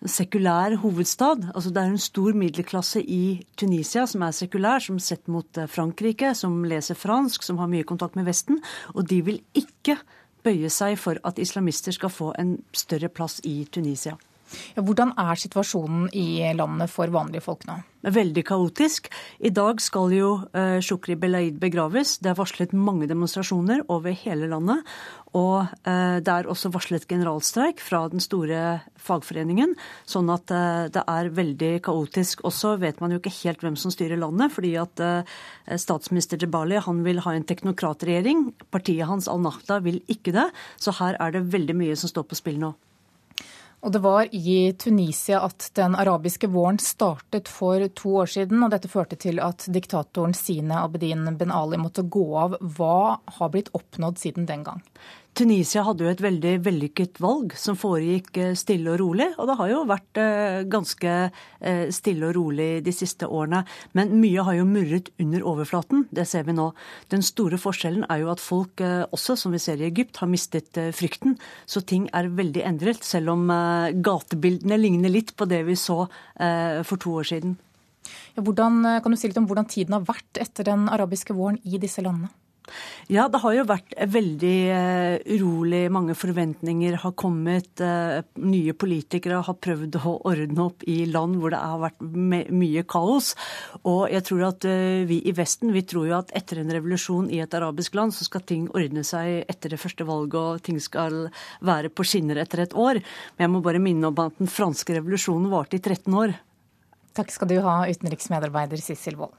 sekulær hovedstad. Altså det er en stor middelklasse i Tunisia som er sekulær, som sett mot eh, Frankrike, som leser fransk, som har mye kontakt med Vesten. Og de vil ikke bøye seg for at islamister skal få en større plass i Tunisia. Hvordan er situasjonen i landet for vanlige folk nå? veldig kaotisk. I dag skal jo uh, Shukri Belaid begraves. Det er varslet mange demonstrasjoner over hele landet. Og uh, det er også varslet generalstreik fra den store fagforeningen. Sånn at uh, det er veldig kaotisk. Også vet man jo ikke helt hvem som styrer landet, fordi at statsminister Jebali han vil ha en teknokratregjering. Partiet hans Al-Nahda vil ikke det. Så her er det veldig mye som står på spill nå. Og det var i Tunisia at den arabiske våren startet for to år siden, og dette førte til at diktatoren Sine Abedin Ben Ali måtte gå av. Hva har blitt oppnådd siden den gang? Tunisia hadde jo et veldig vellykket valg som foregikk eh, stille og rolig. Og det har jo vært eh, ganske eh, stille og rolig de siste årene. Men mye har jo murret under overflaten. Det ser vi nå. Den store forskjellen er jo at folk også, som vi ser i Egypt, har mistet frykten. Så ting er veldig endret, selv om gatebildene ligner litt på det vi så for to år siden. Hvordan, kan du si litt om hvordan tiden har vært etter den arabiske våren i disse landene? Ja, det har jo vært veldig uh, urolig. Mange forventninger har kommet. Uh, nye politikere har prøvd å ordne opp i land hvor det har vært mye kaos. Og jeg tror at uh, vi i Vesten vi tror jo at etter en revolusjon i et arabisk land, så skal ting ordne seg etter det første valget, og ting skal være på skinner etter et år. Men jeg må bare minne om at den franske revolusjonen varte i 13 år. Takk skal du ha, utenriksmedarbeider Sissel Wold.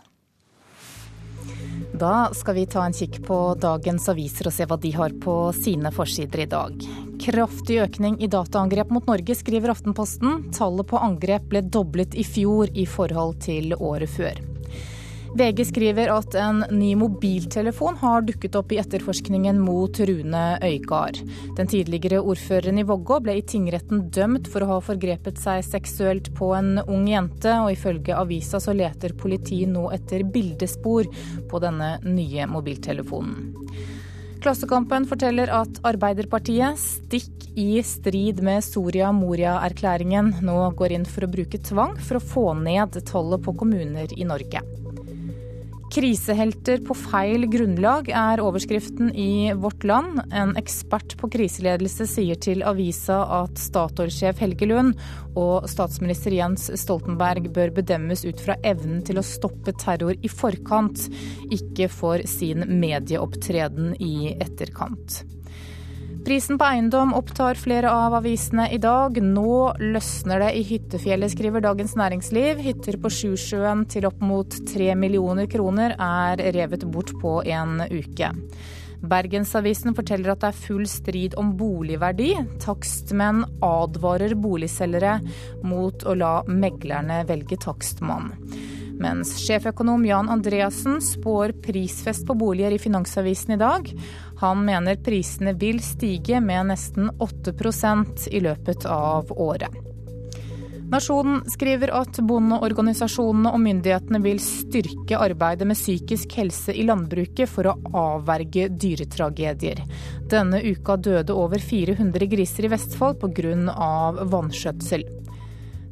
Da skal vi ta en kikk på dagens aviser og se hva de har på sine forsider i dag. Kraftig økning i dataangrep mot Norge, skriver Aftenposten. Tallet på angrep ble doblet i fjor i forhold til året før. VG skriver at en ny mobiltelefon har dukket opp i etterforskningen mot Rune Øygard. Den tidligere ordføreren i Vågå ble i tingretten dømt for å ha forgrepet seg seksuelt på en ung jente, og ifølge avisa så leter politiet nå etter bildespor på denne nye mobiltelefonen. Klassekampen forteller at Arbeiderpartiet, stikk i strid med Soria Moria-erklæringen, nå går inn for å bruke tvang for å få ned tallet på kommuner i Norge. Krisehelter på feil grunnlag er overskriften i Vårt Land. En ekspert på kriseledelse sier til avisa at Statoil-sjef Helge Lund og statsminister Jens Stoltenberg bør bedømmes ut fra evnen til å stoppe terror i forkant, ikke for sin medieopptreden i etterkant. Prisen på eiendom opptar flere av avisene i dag. Nå løsner det i hyttefjellet, skriver Dagens Næringsliv. Hytter på Sjusjøen til opp mot tre millioner kroner er revet bort på en uke. Bergensavisen forteller at det er full strid om boligverdi. Takstmenn advarer boligselgere mot å la meglerne velge takstmann. Mens sjeføkonom Jan Andreassen spår prisfest på boliger i Finansavisen i dag. Han mener prisene vil stige med nesten 8% i løpet av året. Nasjonen skriver at bondeorganisasjonene og myndighetene vil styrke arbeidet med psykisk helse i landbruket for å avverge dyretragedier. Denne uka døde over 400 griser i Vestfold pga. vanskjøtsel.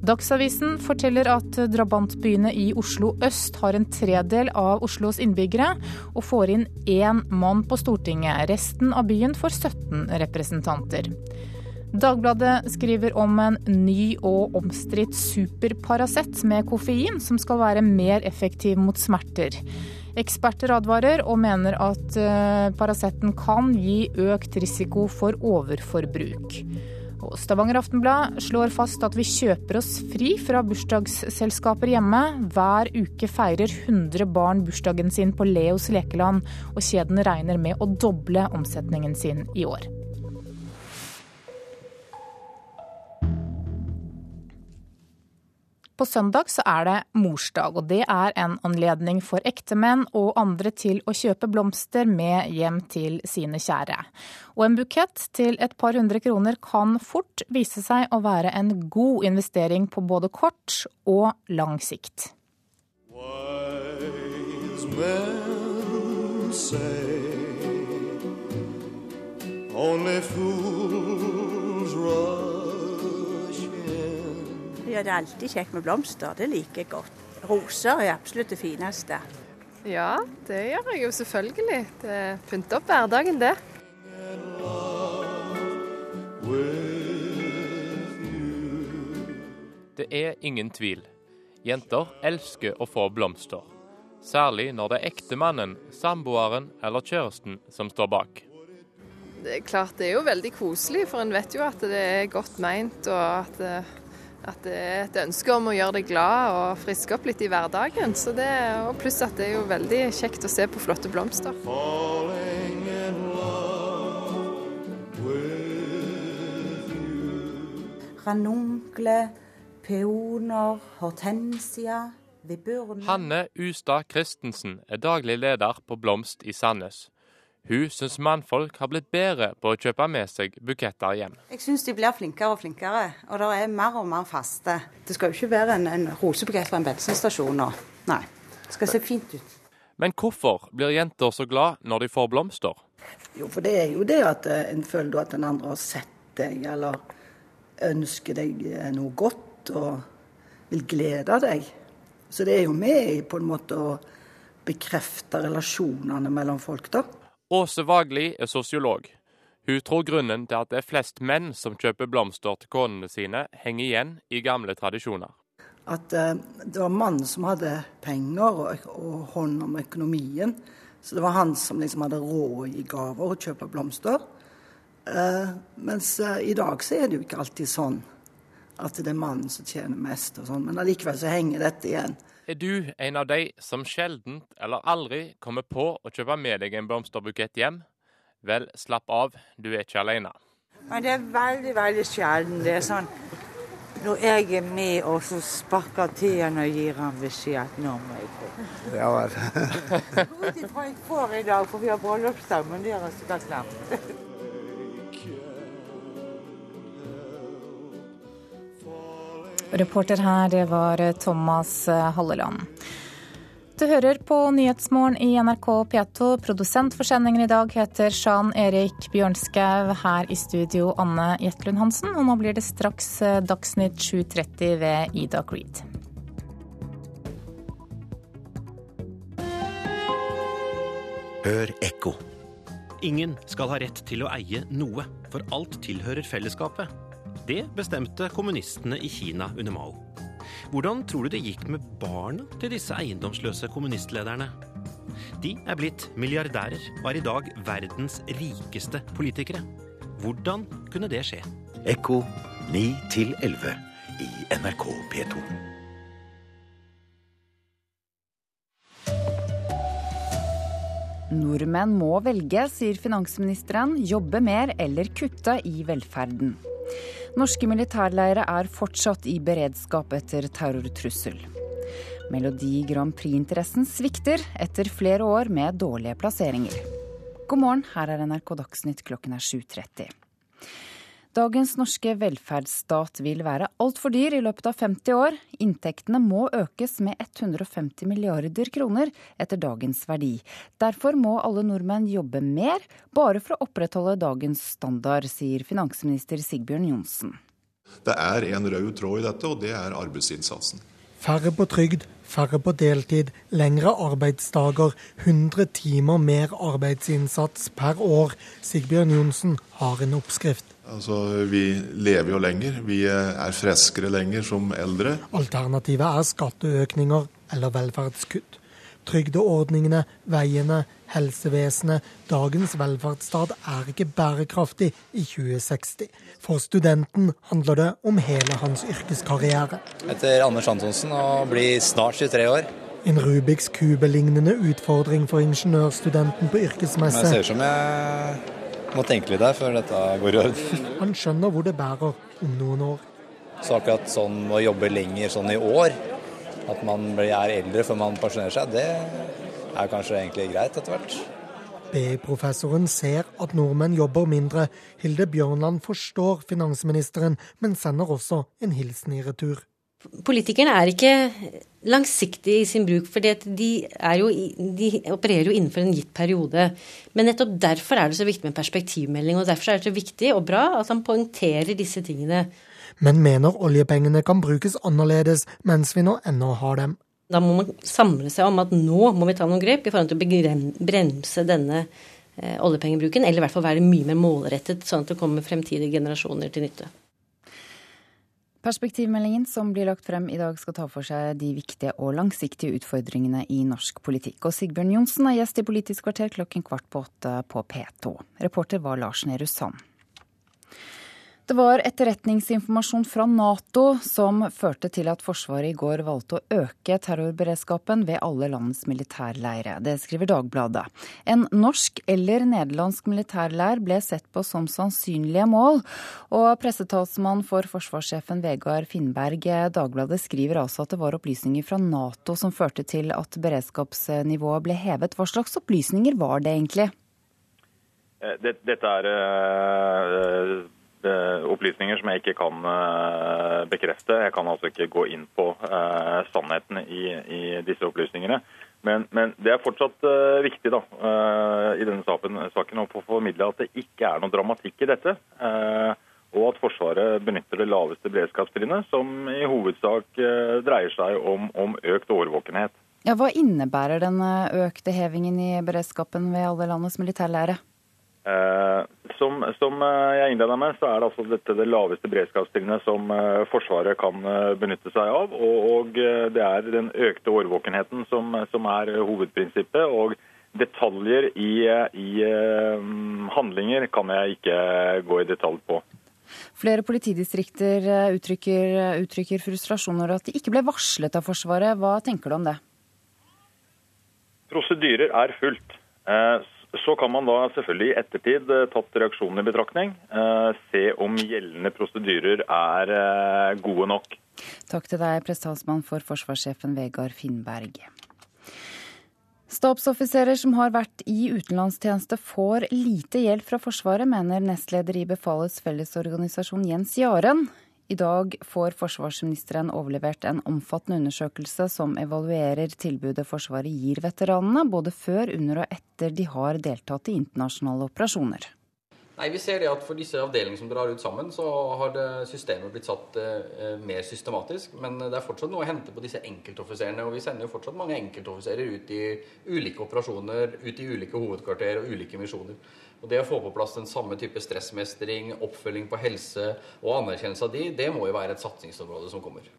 Dagsavisen forteller at drabantbyene i Oslo øst har en tredel av Oslos innbyggere, og får inn én mann på Stortinget. Resten av byen får 17 representanter. Dagbladet skriver om en ny og omstridt superparasett med koffein, som skal være mer effektiv mot smerter. Eksperter advarer og mener at parasetten Paraceten kan gi økt risiko for overforbruk. Og Stavanger Aftenblad slår fast at vi kjøper oss fri fra bursdagsselskaper hjemme. Hver uke feirer 100 barn bursdagen sin på Leos lekeland, og kjeden regner med å doble omsetningen sin i år. På søndag så er det morsdag, og det er en anledning for ektemenn og andre til å kjøpe blomster med hjem til sine kjære. Og en bukett til et par hundre kroner kan fort vise seg å være en god investering på både kort og lang sikt. Wise only fools rush ja, det er alltid kjekt med blomster. Det liker jeg godt. Roser er absolutt det fineste. Ja, det gjør jeg jo selvfølgelig. Det pynter opp hverdagen, det. Det er ingen tvil. Jenter elsker å få blomster. Særlig når det er ektemannen, samboeren eller kjæresten som står bak. Det er klart det er jo veldig koselig, for en vet jo at det er godt meint og at at det er et ønske om å gjøre deg glad og friske opp litt i hverdagen. Så det, og pluss at det er jo veldig kjekt å se på flotte blomster. Ranunkle, peoner, hortensia, Hanne Ustad Christensen er daglig leder på Blomst i Sandnes. Hun syns mannfolk har blitt bedre på å kjøpe med seg buketter hjem. Jeg syns de blir flinkere og flinkere, og det er mer og mer faste. Det skal jo ikke være en, en rosebukett fra en bensinstasjon nå. Nei. Det skal se fint ut. Men hvorfor blir jenter så glad når de får blomster? Jo, for det er jo det at eh, en føler at den andre har sett deg, eller ønsker deg eh, noe godt og vil glede deg. Så det er jo med på en måte å bekrefte relasjonene mellom folk, da. Åse Vagli er sosiolog. Hun tror grunnen til at det er flest menn som kjøper blomster til konene sine, henger igjen i gamle tradisjoner. At uh, det var mannen som hadde penger og, og, hånd om økonomien. Så det var han som liksom hadde råd i gaver å kjøpe blomster. Eh, mens uh, i dag så er det jo ikke alltid sånn at det er mannen som tjener mest og sånn. Men allikevel så henger dette igjen. Er du en av de som sjelden eller aldri kommer på å kjøpe med deg en blomsterbukett hjem? Vel, slapp av, du er ikke alene. Men det er veldig, veldig sjelden. Det er sånn når jeg er med, og så sparker til han og gir han beskjed at nå må jeg gå. Ja vel. Ut ifra jeg får i dag, for vi har bryllupsdag, men det har jeg sikkert glemt. Reporter her, det var Thomas Halleland. Du hører på Nyhetsmorgen i NRK P2. Produsent for sendingen i dag heter Sjan Erik Bjørnskaug. Her i studio Anne Jetlund Hansen. Og nå blir det straks Dagsnytt 7.30 ved Ida Creed. Hør ekko. Ingen skal ha rett til å eie noe, for alt tilhører fellesskapet. Det bestemte kommunistene i Kina under Mao. Hvordan tror du det gikk med barna til disse eiendomsløse kommunistlederne? De er blitt milliardærer og er i dag verdens rikeste politikere. Hvordan kunne det skje? Ekko 9 11 i NRK P2. Nordmenn må velge, sier finansministeren. Jobbe mer eller kutte i velferden. Norske militærleire er fortsatt i beredskap etter terrortrussel. Melodi Grand Prix-interessen svikter etter flere år med dårlige plasseringer. God morgen, her er NRK Dagsnytt klokken er 7.30. Dagens norske velferdsstat vil være altfor dyr i løpet av 50 år. Inntektene må økes med 150 milliarder kroner etter dagens verdi. Derfor må alle nordmenn jobbe mer, bare for å opprettholde dagens standard, sier finansminister Sigbjørn Johnsen. Det er en rød tråd i dette, og det er arbeidsinnsatsen. Færre på trygd, færre på deltid, lengre arbeidsdager, 100 timer mer arbeidsinnsats per år. Sigbjørn Johnsen har en oppskrift. Altså, Vi lever jo lenger. Vi er friskere lenger som eldre. Alternativet er skatteøkninger eller velferdskutt. Trygdeordningene, veiene, helsevesenet. Dagens velferdsstat er ikke bærekraftig i 2060. For studenten handler det om hele hans yrkeskarriere. Jeg heter Anders Antonsen og blir snart 23 år. En Rubiks kube-lignende utfordring for ingeniørstudenten på yrkesmesse. Men jeg ser ut som jeg må tenke litt der før dette går i orden. Han skjønner hvor det bærer om noen år. Så akkurat sånn å jobbe lenger sånn i år, at man er eldre før man pensjonerer seg, det er kanskje egentlig greit etter hvert. BI-professoren ser at nordmenn jobber mindre. Hilde Bjørnland forstår finansministeren, men sender også en hilsen i retur. Politikerne er ikke langsiktige i sin bruk, for de, jo, de, opererer jo innenfor en gitt periode. Men nettopp derfor er det så viktig med perspektivmelding, og derfor er det så viktig og bra at han poengterer disse tingene. Men mener oljepengene kan brukes annerledes mens vi nå ennå har dem. Da må man samle seg om at nå må vi ta noen grep i forhold til å bremse denne eh, oljepengebruken, eller i hvert fall være mye mer målrettet, sånn at det kommer fremtidige generasjoner til nytte. Perspektivmeldingen som blir lagt frem i dag skal ta for seg de viktige og langsiktige utfordringene i norsk politikk. Og Sigbjørn Johnsen er gjest i Politisk kvarter klokken kvart på åtte på P2. Reporter var Lars Nehru Sand. Det var etterretningsinformasjon fra Nato som førte til at Forsvaret i går valgte å øke terrorberedskapen ved alle landets militærleire. Det skriver Dagbladet. En norsk eller nederlandsk militærleir ble sett på som sannsynlige mål. Og pressetalsmann for forsvarssjefen Vegard Finnberg, Dagbladet skriver altså at det var opplysninger fra Nato som førte til at beredskapsnivået ble hevet. Hva slags opplysninger var det egentlig? Eh, dette er Eh, opplysninger som jeg ikke kan eh, bekrefte. Jeg kan altså ikke gå inn på eh, sannheten i, i disse opplysningene. Men, men, det er fortsatt viktig da, i denne saken, å få formidle at det ikke er noe dramatikk i dette. og at Forsvaret benytter det laveste beredskapstrinnet, som i hovedsak dreier seg om, om økt årvåkenhet. Ja, hva innebærer den økte hevingen i beredskapen ved alle landets militærlære? Eh, som, som, eh, jeg innleda med, så er det altså dette det laveste beredskapstrinnet som eh, Forsvaret kan benytte seg av. Og, og det er den økte årvåkenheten som, som er hovedprinsippet. og Detaljer i, i handlinger kan jeg ikke gå i detalj på. Flere politidistrikter uttrykker, uttrykker frustrasjon over at de ikke ble varslet av Forsvaret. Hva tenker du om det? Prosedyrer er fulgt. Så kan man da selvfølgelig i ettertid, eh, tatt reaksjonen i betraktning, eh, se om gjeldende prosedyrer er eh, gode nok. Takk til deg, pressetalsmann for forsvarssjefen Vegard Finnberg. Stabsoffiserer som har vært i utenlandstjeneste får lite hjelp fra Forsvaret, mener nestleder i Befalets Fellesorganisasjon Jens Jaren. I dag får forsvarsministeren overlevert en omfattende undersøkelse som evaluerer tilbudet Forsvaret gir veteranene, både før, under og etter de har deltatt i internasjonale operasjoner. Nei, vi ser det at For disse avdelingene som drar ut sammen, så har systemet blitt satt eh, mer systematisk. Men det er fortsatt noe å hente på disse enkeltoffiserene. Og vi sender jo fortsatt mange enkeltoffiserer ut i ulike operasjoner, ut i ulike hovedkvarter og ulike misjoner. Og Det å få på plass den samme type stressmestring, oppfølging på helse og anerkjennelse av de, det må jo være et satsingsområde som kommer.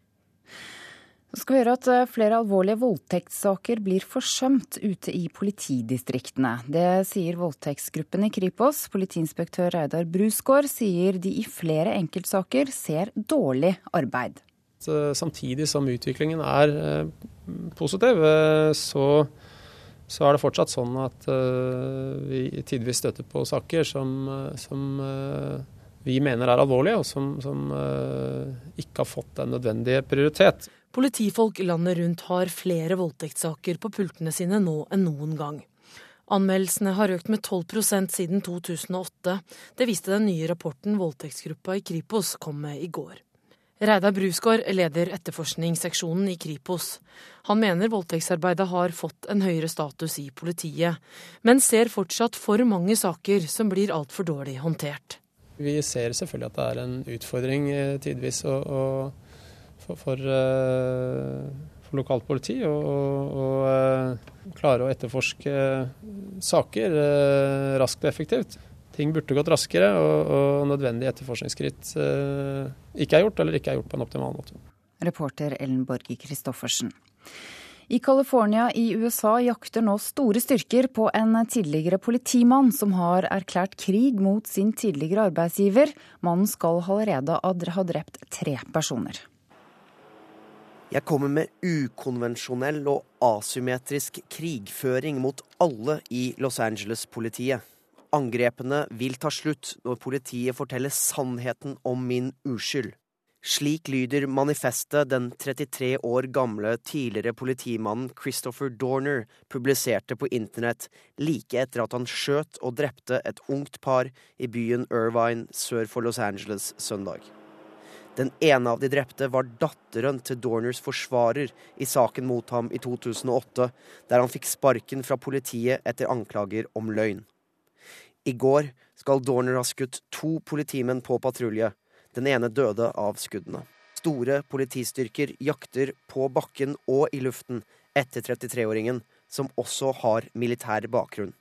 Så skal vi høre at eh, flere alvorlige voldtektssaker blir forsømt ute i politidistriktene. Det sier voldtektsgruppen i Kripos. Politiinspektør Reidar Brusgaard sier de i flere enkeltsaker ser dårlig arbeid. Samtidig som utviklingen er eh, positiv, eh, så, så er det fortsatt sånn at vi tidvis støter på saker som, som vi mener er alvorlige, og som, som ikke har fått den nødvendige prioritet. Politifolk landet rundt har flere voldtektssaker på pultene sine nå enn noen gang. Anmeldelsene har økt med 12% siden 2008. Det viste den nye rapporten voldtektsgruppa i Kripos kom med i går. Reidar Brusgaard leder etterforskningsseksjonen i Kripos. Han mener voldtektsarbeidet har fått en høyere status i politiet, men ser fortsatt for mange saker som blir altfor dårlig håndtert. Vi ser selvfølgelig at det er en utfordring eh, tidvis å, for, for, eh, for lokalt politi å eh, klare å etterforske saker raskt og effektivt. Ting burde gått raskere, og, og nødvendige etterforskningsskritt ikke er gjort, eller ikke er gjort på en optimal måte. Reporter Ellen Borge Christoffersen. I California i USA jakter nå store styrker på en tidligere politimann som har erklært krig mot sin tidligere arbeidsgiver. Mannen skal allerede ha drept tre personer. Jeg kommer med ukonvensjonell og asymmetrisk krigføring mot alle i Los Angeles-politiet. Angrepene vil ta slutt når politiet forteller sannheten om min uskyld. Slik lyder manifestet den 33 år gamle tidligere politimannen Christopher Dorner publiserte på internett like etter at han skjøt og drepte et ungt par i byen Irvine sør for Los Angeles søndag. Den ene av de drepte var datteren til Dorners forsvarer i saken mot ham i 2008, der han fikk sparken fra politiet etter anklager om løgn. I går skal Dorner ha skutt to politimenn på patrulje. Den ene døde av skuddene. Store politistyrker jakter på bakken og i luften etter 33-åringen, som også har militær bakgrunn.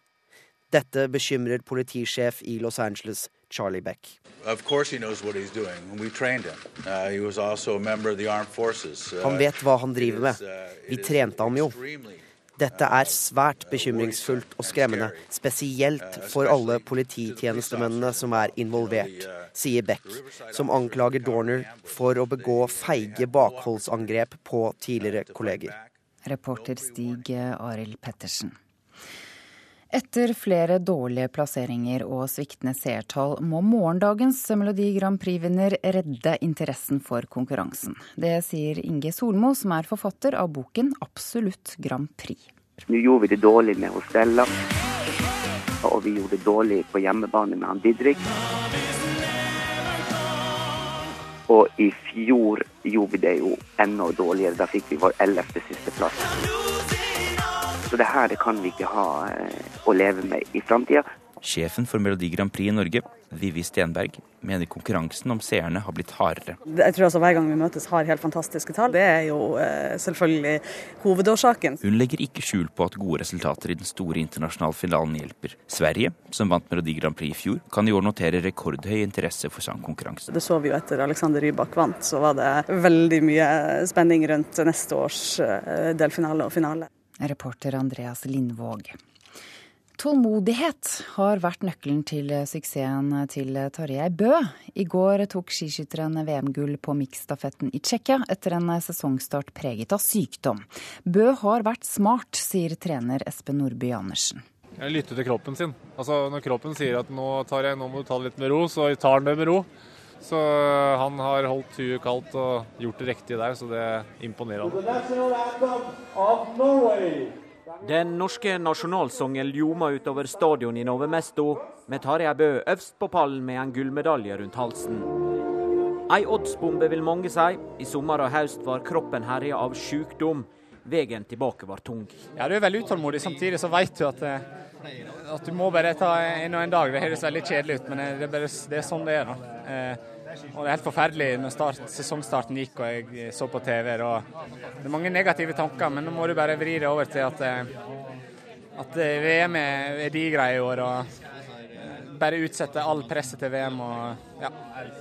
Dette bekymrer politisjef i Los Angeles, Charlie Beck. Uh, han vet hva han driver med. Uh, Vi trente ham jo. Dette er svært bekymringsfullt og skremmende, spesielt for alle polititjenestemennene som er involvert, sier Beck, som anklager Dorner for å begå feige bakholdsangrep på tidligere kolleger. Reporter Stig Arild Pettersen. Etter flere dårlige plasseringer og sviktende seertall må morgendagens Melodi Grand Prix-vinner redde interessen for konkurransen. Det sier Inge Solmo, som er forfatter av boken 'Absolutt Grand Prix'. Nå gjorde vi det dårlig med Hostella, og vi gjorde det dårlig på hjemmebane med han Didrik. Og i fjor gjorde vi det jo enda dårligere. Da fikk vi vår ellevte siste plass. Så det her det kan vi ikke ha eh, å leve med i framtida. Sjefen for Melodi Grand Prix i Norge, Vivi Stenberg, mener konkurransen om seerne har blitt hardere. Jeg tror altså Hver gang vi møtes har helt fantastiske tall. Det er jo eh, selvfølgelig hovedårsaken. Hun legger ikke skjul på at gode resultater i den store internasjonale finalen hjelper. Sverige, som vant Melodi Grand Prix i fjor, kan i år notere rekordhøy interesse for sangkonkurransen. Det så vi jo etter Alexander Rybak vant, så var det veldig mye spenning rundt neste års eh, delfinale og finale. Reporter Andreas Lindvåg. Tålmodighet har vært nøkkelen til suksessen til Tarjei Bø. I går tok skiskytteren VM-gull på miksstafetten i Tsjekkia etter en sesongstart preget av sykdom. Bø har vært smart, sier trener Espen Nordby Andersen. Jeg lytter til kroppen sin. Altså Når kroppen sier at nå, Tarjei, nå må du ta det litt med ro, så tar han det med ro. Så eh, han har holdt huet kaldt og gjort det riktige der, så det imponerer han. Den norske nasjonalsangen ljomer utover stadion i Novemesto, med Tarjei Bø øverst på pallen med en gullmedalje rundt halsen. Ei oddsbombe, vil mange si. I sommer og høst var kroppen herja av sykdom. Veien tilbake var tung. Ja, Du er veldig utålmodig. Samtidig så vet du at, eh, at du må bare ta en og en dag. Det høres veldig kjedelig ut, men eh, det er, bare, det er sånn det er. da. Eh, og Det er helt forferdelig når start, sesongstarten gikk og jeg så på TV. Og det er mange negative tanker, men nå må du bare vri det over til at, at VM er, de greie i år. og bare utsette all presset til VM. og ja,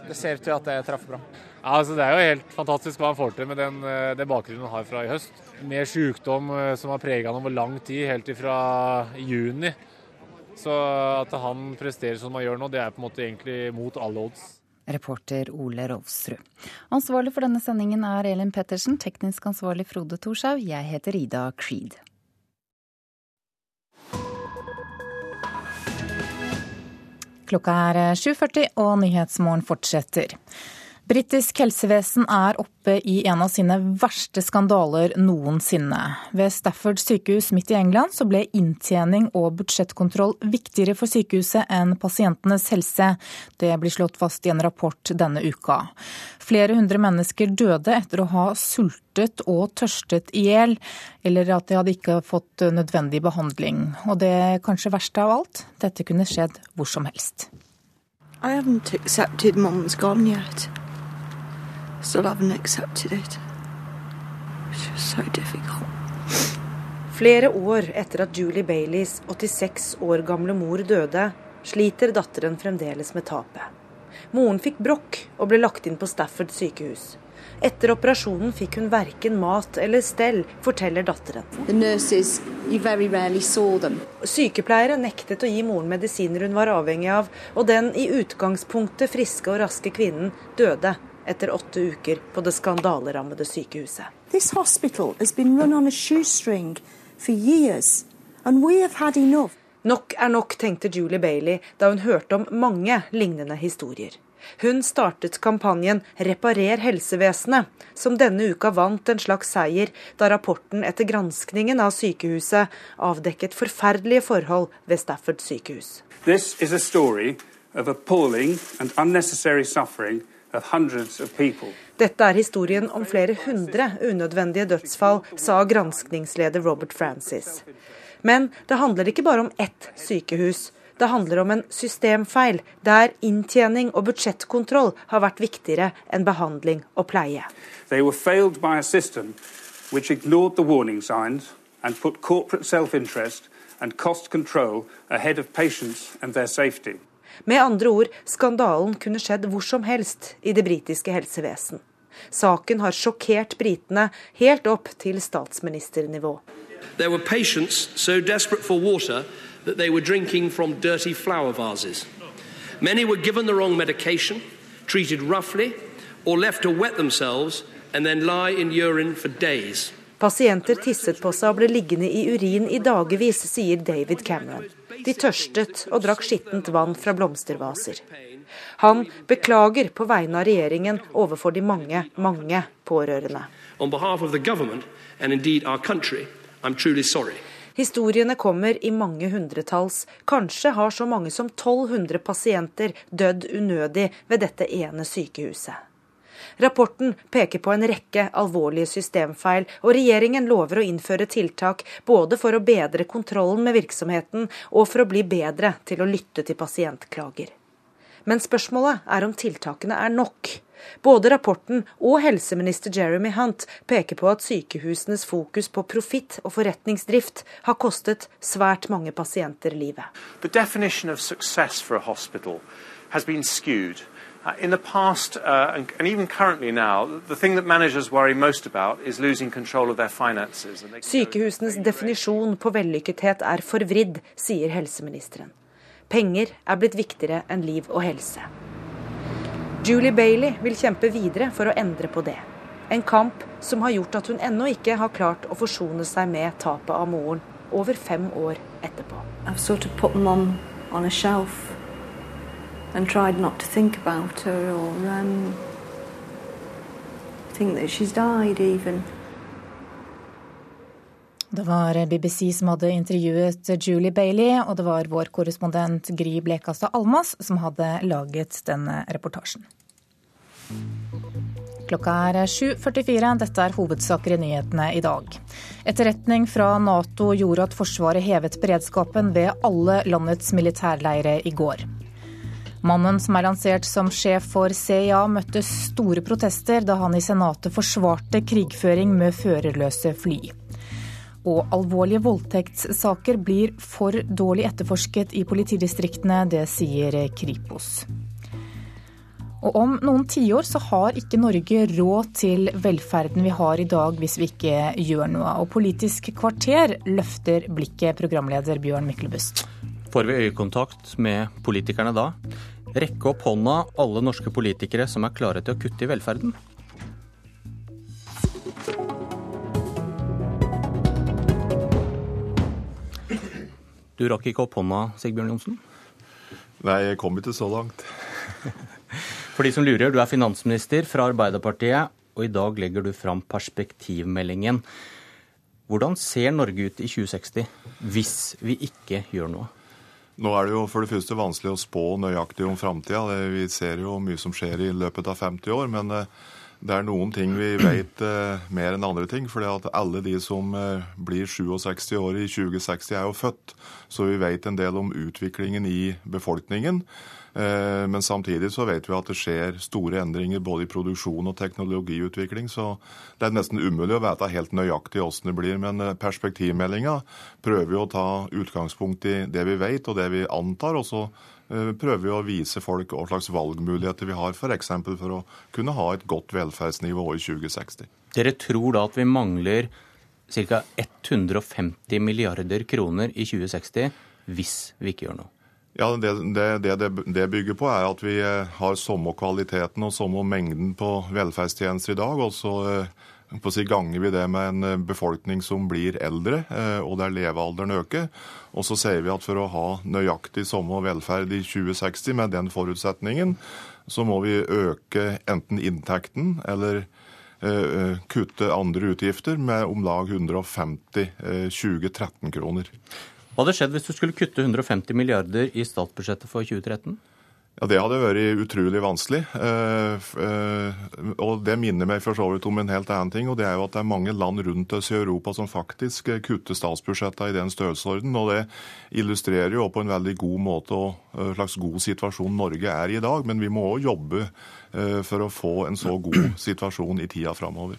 Det ser ut til at det traff bra. Ja, altså Det er jo helt fantastisk hva han får til med den, den bakgrunnen han har fra i høst. Med sykdom som har prega han over lang tid, helt ifra juni. Så at han presterer som han gjør nå, det er på en måte egentlig mot alle odds. Reporter Ole Rolfsrud. Ansvarlig for denne sendingen er Elin Pettersen, teknisk ansvarlig Frode Thorshaug. Jeg heter Ida Creed. Klokka er 7.40 og Nyhetsmorgen fortsetter. Britisk helsevesen er oppe i en av sine verste skandaler noensinne. Ved Stafford sykehus midt i England så ble inntjening og budsjettkontroll viktigere for sykehuset enn pasientenes helse. Det blir slått fast i en rapport denne uka. Flere hundre mennesker døde etter å ha sultet og tørstet i hjel, eller at de hadde ikke fått nødvendig behandling. Og det kanskje verste av alt, dette kunne skjedd hvor som helst. I haven't accepted mum's gone yet. Still haven't accepted it. It's just so difficult. Flere år etter at Julie Baileys 86 år gamle mor døde, sliter datteren fremdeles med tapet. Moren fikk brokk og ble lagt inn på Stafford sykehus. Etter operasjonen fikk hun verken mat eller stell, forteller datteren. Nurses, Sykepleiere nektet å gi moren medisiner hun var avhengig av, og den i utgangspunktet friske og raske kvinnen døde etter åtte uker på det skandalerammede sykehuset. Nok er nok, tenkte Julie Bailey da hun hørte om mange lignende historier. Hun startet kampanjen 'Reparer helsevesenet', som denne uka vant en slags seier da rapporten etter granskningen av sykehuset avdekket forferdelige forhold ved Stafford sykehus. This is a story of appalling and unnecessary suffering dette er historien om flere hundre unødvendige dødsfall, sa granskningsleder Robert Francis. Men det handler ikke bare om ett sykehus. Det handler om en systemfeil der inntjening og budsjettkontroll har vært viktigere enn behandling og pleie. and put corporate self-interest and cost control ahead of patients and their safety. Med andre ord, skandalen kunne skjedd hvor som helst i det britiske helsevesen. Saken har sjokkert britene helt opp til statsministernivå. There were patients so desperate for water that they were drinking from dirty flower vases. Many were given the wrong medication, treated roughly, or left to wet themselves and then lie in urine for days. Pasienter tisset på seg og ble liggende i urin i dagevis, sier David Cameron. De tørstet og drakk skittent vann fra blomstervaser. Han beklager på vegne av regjeringen overfor de mange, mange pårørende. Historiene kommer i mange hundretalls. Kanskje har så mange som 1200 pasienter dødd unødig ved dette ene sykehuset. Rapporten peker på en rekke alvorlige systemfeil, og regjeringen lover å innføre tiltak både for å bedre kontrollen med virksomheten og for å bli bedre til å lytte til pasientklager. Men spørsmålet er om tiltakene er nok. Både rapporten og helseminister Jeremy Hunt peker på at sykehusenes fokus på profitt og forretningsdrift har kostet svært mange pasienter livet. Uh, in the past, uh, and, and, even currently now, the thing that managers worry most about is losing control of their finances. Sykehusenes definisjon på vellykkethet er forvridd, sier helseministeren. Penger er blitt viktigere enn liv og helse. Julie Bailey vil kjempe videre for å endre på det. En kamp som har gjort at hun ennå ikke har klart å forsone seg med tapet av moren over fem år etterpå. I've sort of put mom on a shelf and tried not to think about her or um, think that she's died even. Det var BBC som hadde intervjuet Julie Bailey, og det var vår korrespondent Gry Blekastad Almas som hadde laget denne reportasjen. Klokka er 7.44. Dette er hovedsaker i nyhetene i dag. Etterretning fra Nato gjorde at Forsvaret hevet beredskapen ved alle landets militærleire i går. Mannen som er lansert som sjef for CIA, møtte store protester da han i Senatet forsvarte krigføring med førerløse fly. Og alvorlige voldtektssaker blir for dårlig etterforsket i politidistriktene, det sier Kripos. Og om noen tiår så har ikke Norge råd til velferden vi har i dag hvis vi ikke gjør noe. Og Politisk kvarter løfter blikket, programleder Bjørn Myklebust. Får vi øyekontakt med politikerne da? Rekke opp hånda alle norske politikere som er klare til å kutte i velferden. Du rakk ikke opp hånda, Sigbjørn Johnsen? Nei, jeg kom ikke så langt. For de som lurer, du er finansminister fra Arbeiderpartiet, og i dag legger du fram perspektivmeldingen. Hvordan ser Norge ut i 2060 hvis vi ikke gjør noe? Nå er det jo for det første vanskelig å spå nøyaktig om framtida. Vi ser jo mye som skjer i løpet av 50 år. Men eh, det er noen ting vi vet eh, mer enn andre ting. For alle de som eh, blir 67 år i 2060, er jo født. Så vi vet en del om utviklingen i befolkningen. Eh, men samtidig så vet vi at det skjer store endringer både i produksjon og teknologiutvikling. Så det er nesten umulig å vite helt nøyaktig hvordan det blir. Men eh, perspektivmeldinga prøver jo å ta utgangspunkt i det vi vet og det vi antar. og så eh, prøver vi å vise folk hva slags valgmuligheter vi har, f.eks. For, for å kunne ha et godt velferdsnivå i 2060. Dere tror da at vi mangler ca. 150 milliarder kroner i 2060 hvis vi ikke gjør noe? Ja, det det, det det, bygger på, er at vi eh, har samme kvaliteten og samme mengden på velferdstjenester i dag. Og så på å si, ganger vi det med en eh, befolkning som blir eldre, og der levealderen øker. Og så sier vi at for å ha nøyaktig samme velferd i 2060 med den forutsetningen, så må vi øke enten inntekten eller kutte andre utgifter med om lag 150 2013-kroner. Hva hadde skjedd hvis du skulle kutte 150 milliarder i statsbudsjettet for 2013? Ja, Det hadde vært utrolig vanskelig. Eh, eh, og Det minner meg for så vidt om en helt annen ting. og Det er jo at det er mange land rundt oss i Europa som faktisk kutter statsbudsjettene i den størrelsesorden. og Det illustrerer jo på en veldig god måte en slags god situasjon Norge er i i dag. Men vi må òg jobbe eh, for å få en så god situasjon i tida framover.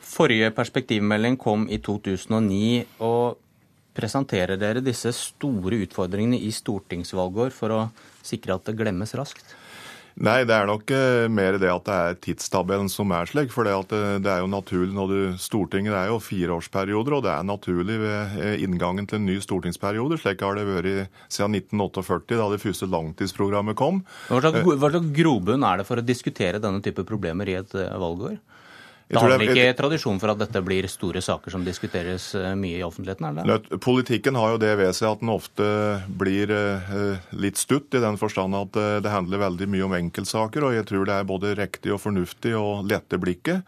Forrige perspektivmelding kom i 2009. og Presenterer dere disse store utfordringene i stortingsvalgår for å sikre at det glemmes raskt? Nei, det er nok eh, mer det at det er tidstabellen som er slik. For det, eh, er jo naturlig når du Stortinget er jo fireårsperioder, og det er naturlig ved eh, inngangen til en ny stortingsperiode. Slik har det vært siden 1948, da det første langtidsprogrammet kom. Hva slags grobunn er det for å diskutere denne type problemer i et valgår? Det har vel ikke tradisjon for at dette blir store saker som diskuteres eh, mye i offentligheten? eller? Politikken har jo det ved seg at den ofte blir eh, litt stutt, i den forstand at eh, det handler veldig mye om enkeltsaker. Og jeg tror det er både riktig og fornuftig å lette blikket.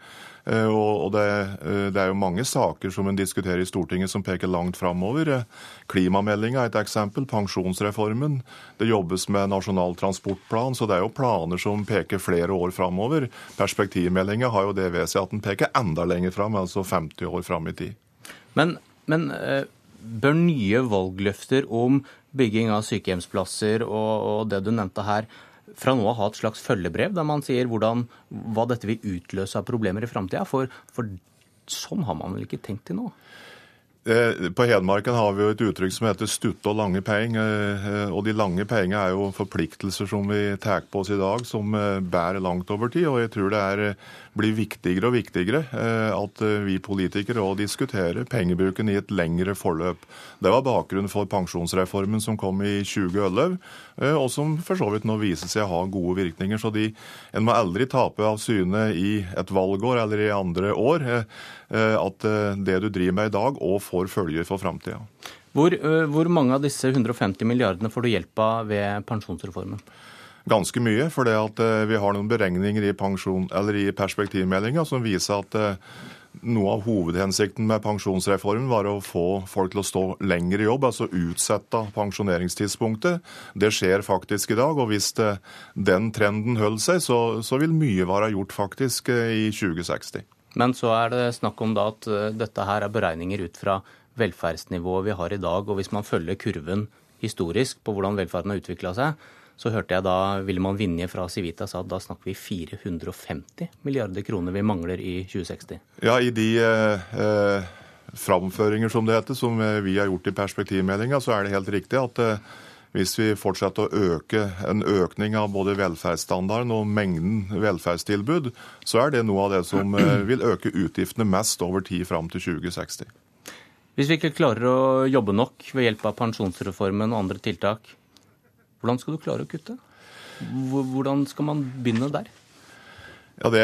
Eh, og det, eh, det, er jo mange saker som en diskuterer i Stortinget som peker langt framover. Eh, klimameldinga er et eksempel, pensjonsreformen. Det jobbes med Nasjonal transportplan, så det er jo planer som peker flere år framover. Perspektivmeldinga har jo det ved seg at den peker enda lenger fram, altså 50 år fram i tid. Men, men bør nye valgløfter om bygging av sykehjemsplasser og, og det du nevnte her, fra nå av ha et slags følgebrev der man sier hvordan, hva dette vil utløse av problemer i framtida? For, for sånn har man vel ikke tenkt til nå? Eh, på Hedmarken har vi jo et uttrykk som heter 'stutte og lange penger'. Eh, og de lange pengene er jo forpliktelser som vi tar på oss i dag, som eh, bærer langt over tid. Og jeg tror det er, blir viktigere og viktigere at vi politikere òg diskuterer pengebruken i et lengre forløp. Det var bakgrunnen for pensjonsreformen som kom i 2011, og som for så vidt nå viser seg å ha gode virkninger. Så de, en må aldri tape av syne i et valgår eller i andre år at det du driver med i dag, òg får følger for framtida. Hvor, hvor mange av disse 150 milliardene får du hjelp av ved pensjonsreformen? Ganske mye, for vi har noen beregninger i, pensjon, i perspektivmeldinga som viser at noe av hovedhensikten med pensjonsreformen var å få folk til å stå lenger i jobb, altså utsette pensjoneringstidspunktet. Det skjer faktisk i dag, og hvis det, den trenden holder seg, så, så, vil mye være gjort faktisk eh, i 2060. Men så er det snakk om da at eh, dette her er beregninger ut fra velferdsnivået vi har i dag, og hvis man følger kurven historisk på hvordan velferden har utvikla seg, så hørte jeg da Wilhelm Vinje fra Civita sa at da snakker vi 450 milliarder kroner vi mangler i 2060. Ja, i de eh, eh, framføringer som det heter, som eh, vi har gjort i perspektivmeldinga, så er det helt riktig at eh, hvis vi fortsetter å øke en økning av både velferdsstandarden og mengden velferdstilbud, så er det noe av det som eh, vil øke utgiftene mest over tid fram til 2060. Hvis vi ikke klarer å jobbe nok ved hjelp av pensjonsreformen og andre tiltak, hvordan skal du klare å kutte? Hvordan skal man begynne der? Ja, det,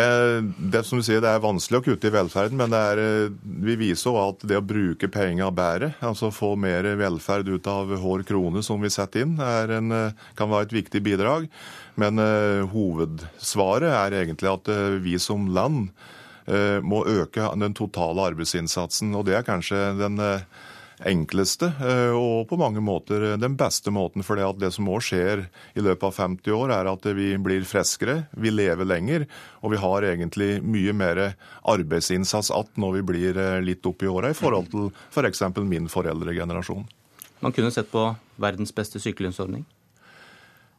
det, som du sier, det er vanskelig å kutte i velferden, men er, vi viser også at det å bruke penger bedre, altså få mer velferd ut av hver krone som vi setter inn, en, kan være et viktig bidrag. Men uh, hovedsvaret er egentlig at uh, vi som land uh, må øke den totale arbeidsinnsatsen. Og det er kanskje den enkleste eh, og på mange måter den beste måten. For det som òg skjer i løpet av 50 år, er at vi blir friskere, vi lever lenger, og vi har egentlig mye mer arbeidsinnsats igjen når vi blir eh, litt opp i åra, i forhold til f.eks. For min foreldregenerasjon. Man kunne sett på verdens beste sykelønnsordning?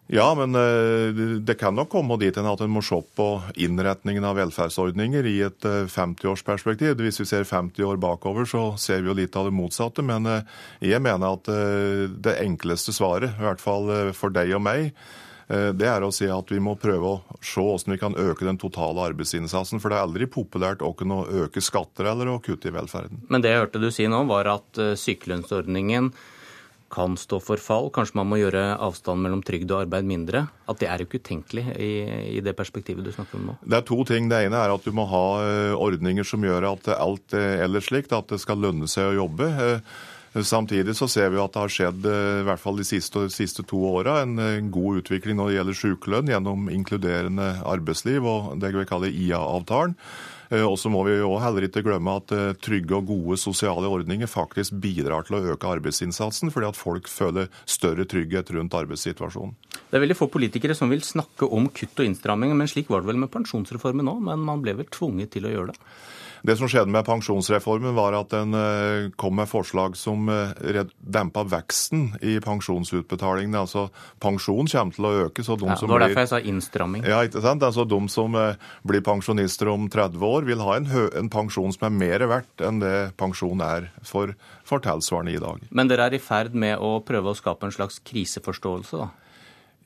Ja, men eh, det kan nok komme dit at en må se på innretningen av velferdsordninger i et 50-årsperspektiv. Eh, Hvis vi ser 50 år bakover, så ser vi jo litt av det motsatte. Men eh, jeg mener at det enkleste svaret, i hvert fall for deg og meg, det er å si at vi må prøve å se hvordan vi kan øke den totale arbeidsinnsatsen. For det er aldri populært å kunne øke skatter eller å kutte i velferden. Men det jeg hørte du si nå, var at sykelønnsordningen kan stå for fall. Kanskje man må gjøre avstanden mellom trygd og arbeid mindre. At det er jo ikke utenkelig i, i, det perspektivet du snakker om nå. Det er to ting. Det ene er at du må ha eh, ordninger som gjør at alt er ellers slikt, at det skal lønne seg å jobbe. Eh, samtidig så ser vi at det har skjedd eh, i hvert fall de siste, de siste to åra en god utvikling når det gjelder sykelønn gjennom inkluderende arbeidsliv og det vi kaller IA-avtalen. Eh, og så må vi jo heller ikke glemme at eh, trygge og gode sosiale ordninger faktisk bidrar til å øke arbeidsinnsatsen, fordi at folk føler større trygghet rundt arbeidssituasjonen. Det er veldig få politikere som vil snakke om kutt og innstramminger, men slik var det vel med pensjonsreformen nå, men man ble vel tvunget til å gjøre det? Det som skjedde med pensjonsreformen, var at den eh, kom med forslag som eh, dempa veksten i pensjonsutbetalingene. Altså pensjon kommer til å øke. så de ja, som Det var derfor jeg sa innstramming. Ja, ikke sant? Altså De som eh, blir pensjonister om 30 år, vil ha en, en pensjon som er mer verdt enn det pensjon er for, for tilsvarende i dag. Men dere er i ferd med å prøve å skape en slags kriseforståelse, da?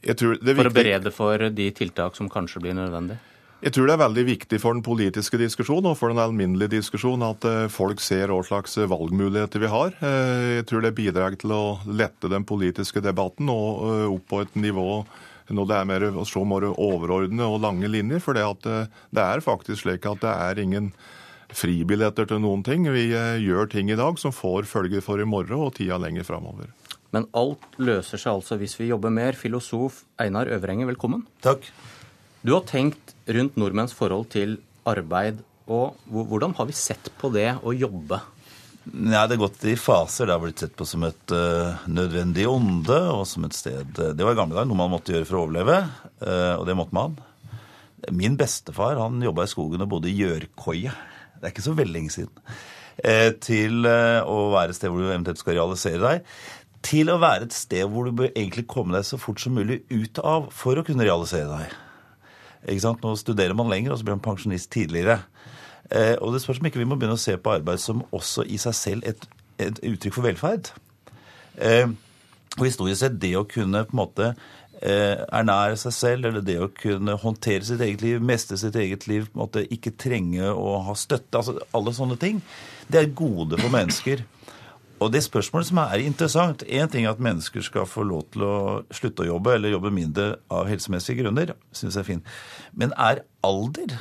for å berede for de tiltak som kanskje blir nødvendig? Jeg tror det er veldig viktig for den politiske diskusjonen og for den alminnelige diskusjonen at eh, folk ser hva slags valgmuligheter vi har. Eh, jeg tror det bidrar til å lette den politiske debatten og eh, opp på et nivå når det er mer så mer overordnede og lange linjer. For det, det er faktisk slik at det er ingen fribilletter til noen ting. Vi gjør ting i dag som får følger for i morgen og tida lenger framover. Men alt løser seg altså hvis vi jobber mer. Filosof Einar Øvrenger, velkommen. Takk. Du har tenkt rundt nordmenns forhold til arbeid. og Hvordan har vi sett på det å jobbe? Ja, Det har gått i faser. Det har blitt sett på som et uh, nødvendig onde og som et sted Det var i gamle dager noe man måtte gjøre for å overleve, uh, og det måtte man. Min bestefar han jobba i skogen og bodde i gjørkoie. Det er ikke så veldig lenge siden. Uh, til å være et sted hvor du eventuelt skal realisere deg. Til å være et sted hvor du bør egentlig komme deg så fort som mulig ut av for å kunne realisere deg. Nå studerer man lenger, og så blir man pensjonist tidligere. Eh, og det spørs om ikke vi må begynne å se på arbeid som også i seg selv et, et uttrykk for velferd. Eh, og historisk sett det å kunne på en måte eh, ernære seg selv, eller det å kunne håndtere sitt eget liv, mestre sitt eget liv, på en måte ikke trenge å ha støtte, altså alle sånne ting, det er gode for mennesker. Og det spørsmålet som er interessant Én ting er at mennesker skal få lov til å slutte å jobbe eller jobbe mindre av helsemessige grunner. Synes jeg er fint. Men er alder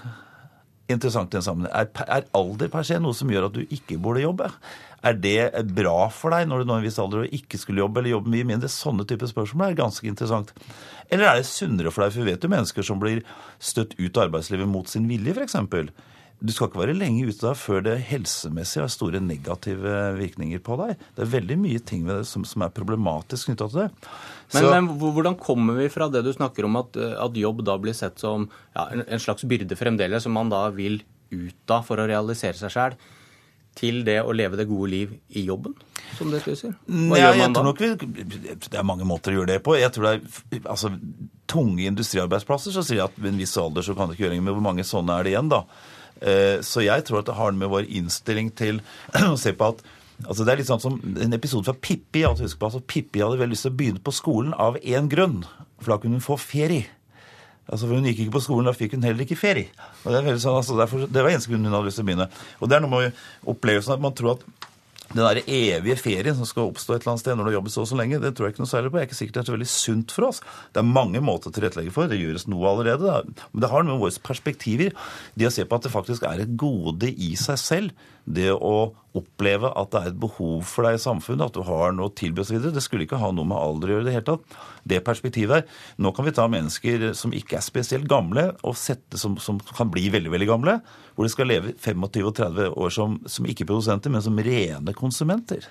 interessant i den sammenheng? Er, er, alder per se noe som gjør at du ikke burde jobbe? Er det bra for deg når du når en viss alder og ikke skulle jobbe eller jobbe mye mindre? Sånne typer spørsmål er ganske interessant. Eller er det sunnere for deg? For vi vet jo mennesker som blir støtt ut av arbeidslivet mot sin vilje, f.eks du skal ikke være lenge ute da før det helsemessig har store negative virkninger på deg. Det er veldig mye ting ved det som, som er problematisk knytta til det. Men, men, hvordan kommer vi fra det du snakker om, at, at jobb da blir sett som ja, en, en, slags byrde fremdeles, som man da vil ut av for å realisere seg sjæl? til det å leve det gode liv i jobben, som det sier? Hva Nei, gjør man da? Vi, det er mange måter å gjøre det på. Jeg tror det er altså, tunge industriarbeidsplasser så sier jeg at ved en viss alder så kan det ikke gjøre noe med hvor mange sånne er det igjen, da? Eh, så jeg tror at det har med vår innstilling til å se på at Altså Det er litt sånn som en episode fra Pippi. at husker på, altså Pippi hadde veldig lyst til å begynne på skolen av én grunn. For da kunne hun få ferie. Altså for Hun gikk ikke på skolen, da fikk hun heller ikke ferie. Og Det, sånn, altså, derfor, det var eneste grunn hun hadde lyst til å begynne. Og det er noe med opplevelsen at man tror at den der evige ferien som skal oppstå et eller annet sted når du har jobbet så og så lenge, det tror jeg ikke noe særlig på. Jeg er ikke sikkert det er så veldig sunt for oss. Det er mange måter å tilrettelegge for. Det gjøres noe allerede. Men det har noe med våre perspektiver. Det å se på at det faktisk er et gode i seg selv det å oppleve at det er et behov for deg i samfunnet, at du har noe å tilby osv., det skulle ikke ha noe med alder å gjøre i det hele tatt. Det perspektivet her. Nå kan vi ta mennesker som ikke er spesielt gamle, og sette som, som kan bli veldig veldig gamle, hvor de skal leve 25 og 30 år som, som ikke-produsenter, men som rene konsumenter.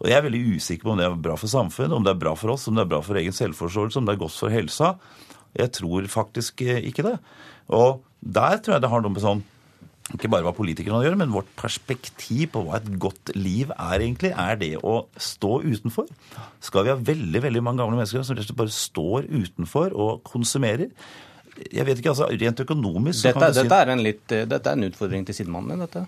Og Jeg er veldig usikker på om det er bra for samfunnet, om det er bra for oss, om det er bra for egen selvforståelse, om det er godt for helsa. Jeg tror faktisk ikke det. Og der tror jeg det har noe med sånn ikke bare hva politikerne gjør, men vårt perspektiv på hva et godt liv er egentlig, er det å stå utenfor. Skal vi ha veldig veldig mange gamle mennesker som rett og slett bare står utenfor og konsumerer? Jeg vet ikke, altså Rent økonomisk dette, dette, er en litt, dette er en utfordring til sidemannen, dette?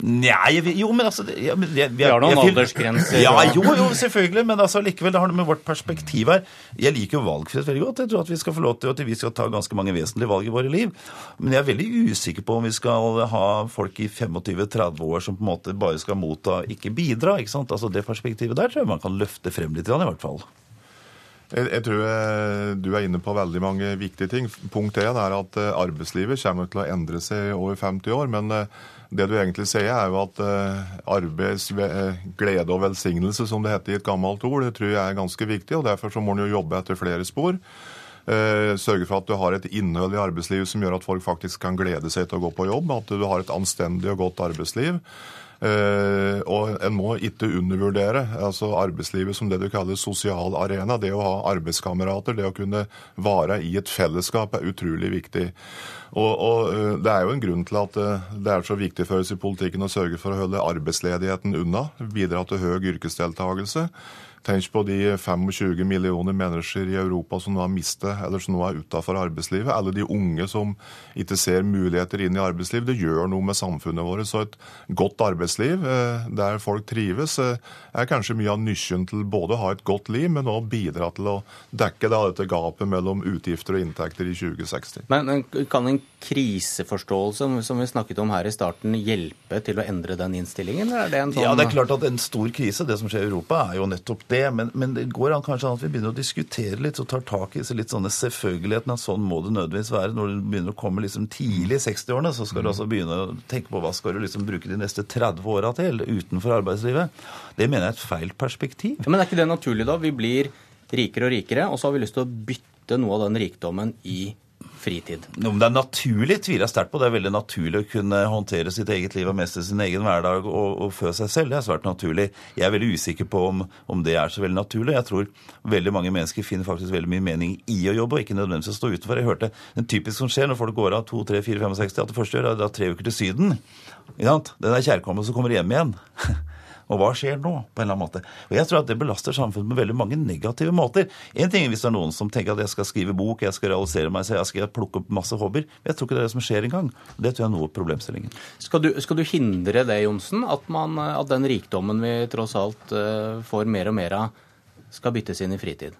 Nei, jo, men altså ja, men jeg, vi har noen aldersgrenser? Ja, jo, jo, selvfølgelig. Men altså, likevel, det har noe med vårt perspektiv her. Jeg liker jo valgfrihet veldig godt. Jeg tror at vi skal få lov til at vi skal ta ganske mange vesentlige valg i våre liv. Men jeg er veldig usikker på om vi skal ha folk i 25-30 år som på en måte bare skal motta, ikke bidra. ikke sant? Altså Det perspektivet der tror jeg man kan løfte frem litt, i hvert fall. Jeg, jeg tror du er inne på veldig mange viktige ting. Punkt én er at eh, arbeidslivet kommer til å endre seg over 50 år. men eh, det du egentlig sier, er jo at eh, arbeids glede og velsignelse, som det heter i et gammelt ord, det tror jeg er ganske viktig. og Derfor så må en jo jobbe etter flere spor. Sørge for at du har et innhold i arbeidslivet som gjør at folk faktisk kan glede seg til å gå på jobb. At du har et anstendig og godt arbeidsliv. Eh, og en må ikke undervurdere altså arbeidslivet som det du kaller sosial arena. Det å ha arbeidskamerater, det å kunne være i et fellesskap er utrolig viktig. Og, og, eh, Det er jo en grunn til at eh, det er så viktig for oss i politikken å sørge for å holde arbeidsledigheten unna, bidra til høy yrkesdeltakelse. Tenk på de 25 millioner mennesker i Europa som nå har mistet, eller som nå er utafor arbeidslivet. Alle de unge som ikke ser muligheter inn i arbeidslivet. Det gjør noe med samfunnet vårt. Så et godt arbeidsliv eh, der folk trives, eh, er kanskje mye av nøkkelen til både å ha et godt liv, men òg bidra til å dekke da, dette gapet mellom utgifter og inntekter i 2060. Men kan en kriseforståelse, som vi snakket om her i starten, hjelpe til å endre den innstillingen? Er det en sånn... Ja, det er klart at en stor krise, det som skjer i Europa, er jo nettopp det. Men, men, det går an kanskje an at vi begynner å diskutere litt og tar tak i litt sånne selvfølgelighetene. At sånn må det nødvendigvis være. Når du begynner å komme liksom tidlig i 60-årene, så skal du altså begynne å tenke på hva skal du liksom bruke de neste 30 åra til utenfor arbeidslivet. Det mener jeg er et feil perspektiv. Ja, men er ikke det naturlig, da? Vi blir rikere og rikere, og så har vi lyst til å bytte noe av den rikdommen i fritid? Om det er naturlig, tviler jeg sterkt på. Det er veldig naturlig å kunne håndtere sitt eget liv og mestre sin egen hverdag og, og fø seg selv. Det er svært naturlig. Jeg er veldig usikker på om, om, det er så veldig naturlig. Jeg tror veldig mange mennesker finner faktisk veldig mye mening i å jobbe, og ikke nødvendigvis å stå utenfor. Jeg hørte den typisk som skjer når folk går av 2, 3, 4, 65, at det første gjør er å dra tre uker til Syden. Den er kjærkommen som kommer hjem igjen. Og hva skjer nå? på en eller annen måte. Og Jeg tror at det belaster samfunnet på veldig mange negative måter. En ting er hvis det er noen som tenker at jeg skal skrive bok, jeg skal realisere meg, så jeg skal plukke opp masse hobbyer. Men jeg tror ikke det er det som skjer engang. Det tror jeg er noe av problemstillingen. Skal du, skal du hindre det, Johnsen, at, man, at den rikdommen vi tross alt uh, får mer og mer av, skal byttes inn i fritid?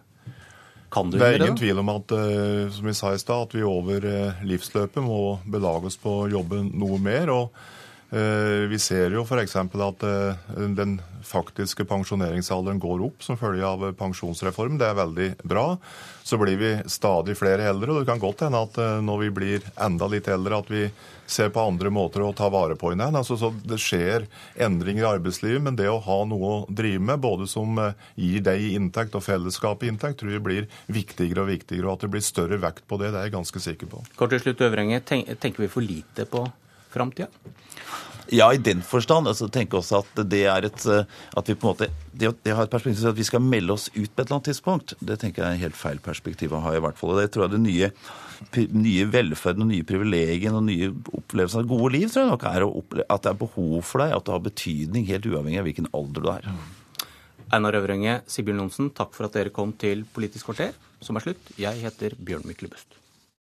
Kan du det er ingen tvil om at uh, som vi sa i sted, at vi over uh, livsløpet må belage oss på å jobbe noe mer. og Eh, vi ser jo f.eks. at eh, den faktiske pensjoneringsalderen går opp som følge av pensjonsreformen. Det er veldig bra. Så blir vi stadig flere eldre, og det kan godt hende at eh, når vi blir enda litt eldre, at vi ser på andre måter å ta vare på hverandre. Altså, så det skjer endringer i arbeidslivet, men det å ha noe å drive med, både som gir deg inntekt og fellesskapet inntekt, tror jeg blir viktigere og viktigere. Og at det blir større vekt på det, det er jeg ganske sikker på. Kort til slutt, Øvrenge. Tenker vi for lite på framtida? Ja, i den forstand. altså tenker også at det er et eh, at vi på en måte, det, det har et perspektiv at vi skal melde oss ut på et eller annet tidspunkt. Det tenker jeg er helt feil perspektiv å ha, i hvert fall. Og det tror jeg det nye, nye velferden og nye privilegiene og nye opplevelser av gode liv tror jeg nok er at det er behov for deg, at det har betydning helt uavhengig av hvilken alder du er. Einar Øvrenge, Sigbjørn Johnsen, takk for at dere kom til Politisk kvarter, som er slutt. Jeg heter Bjørn Myklebust.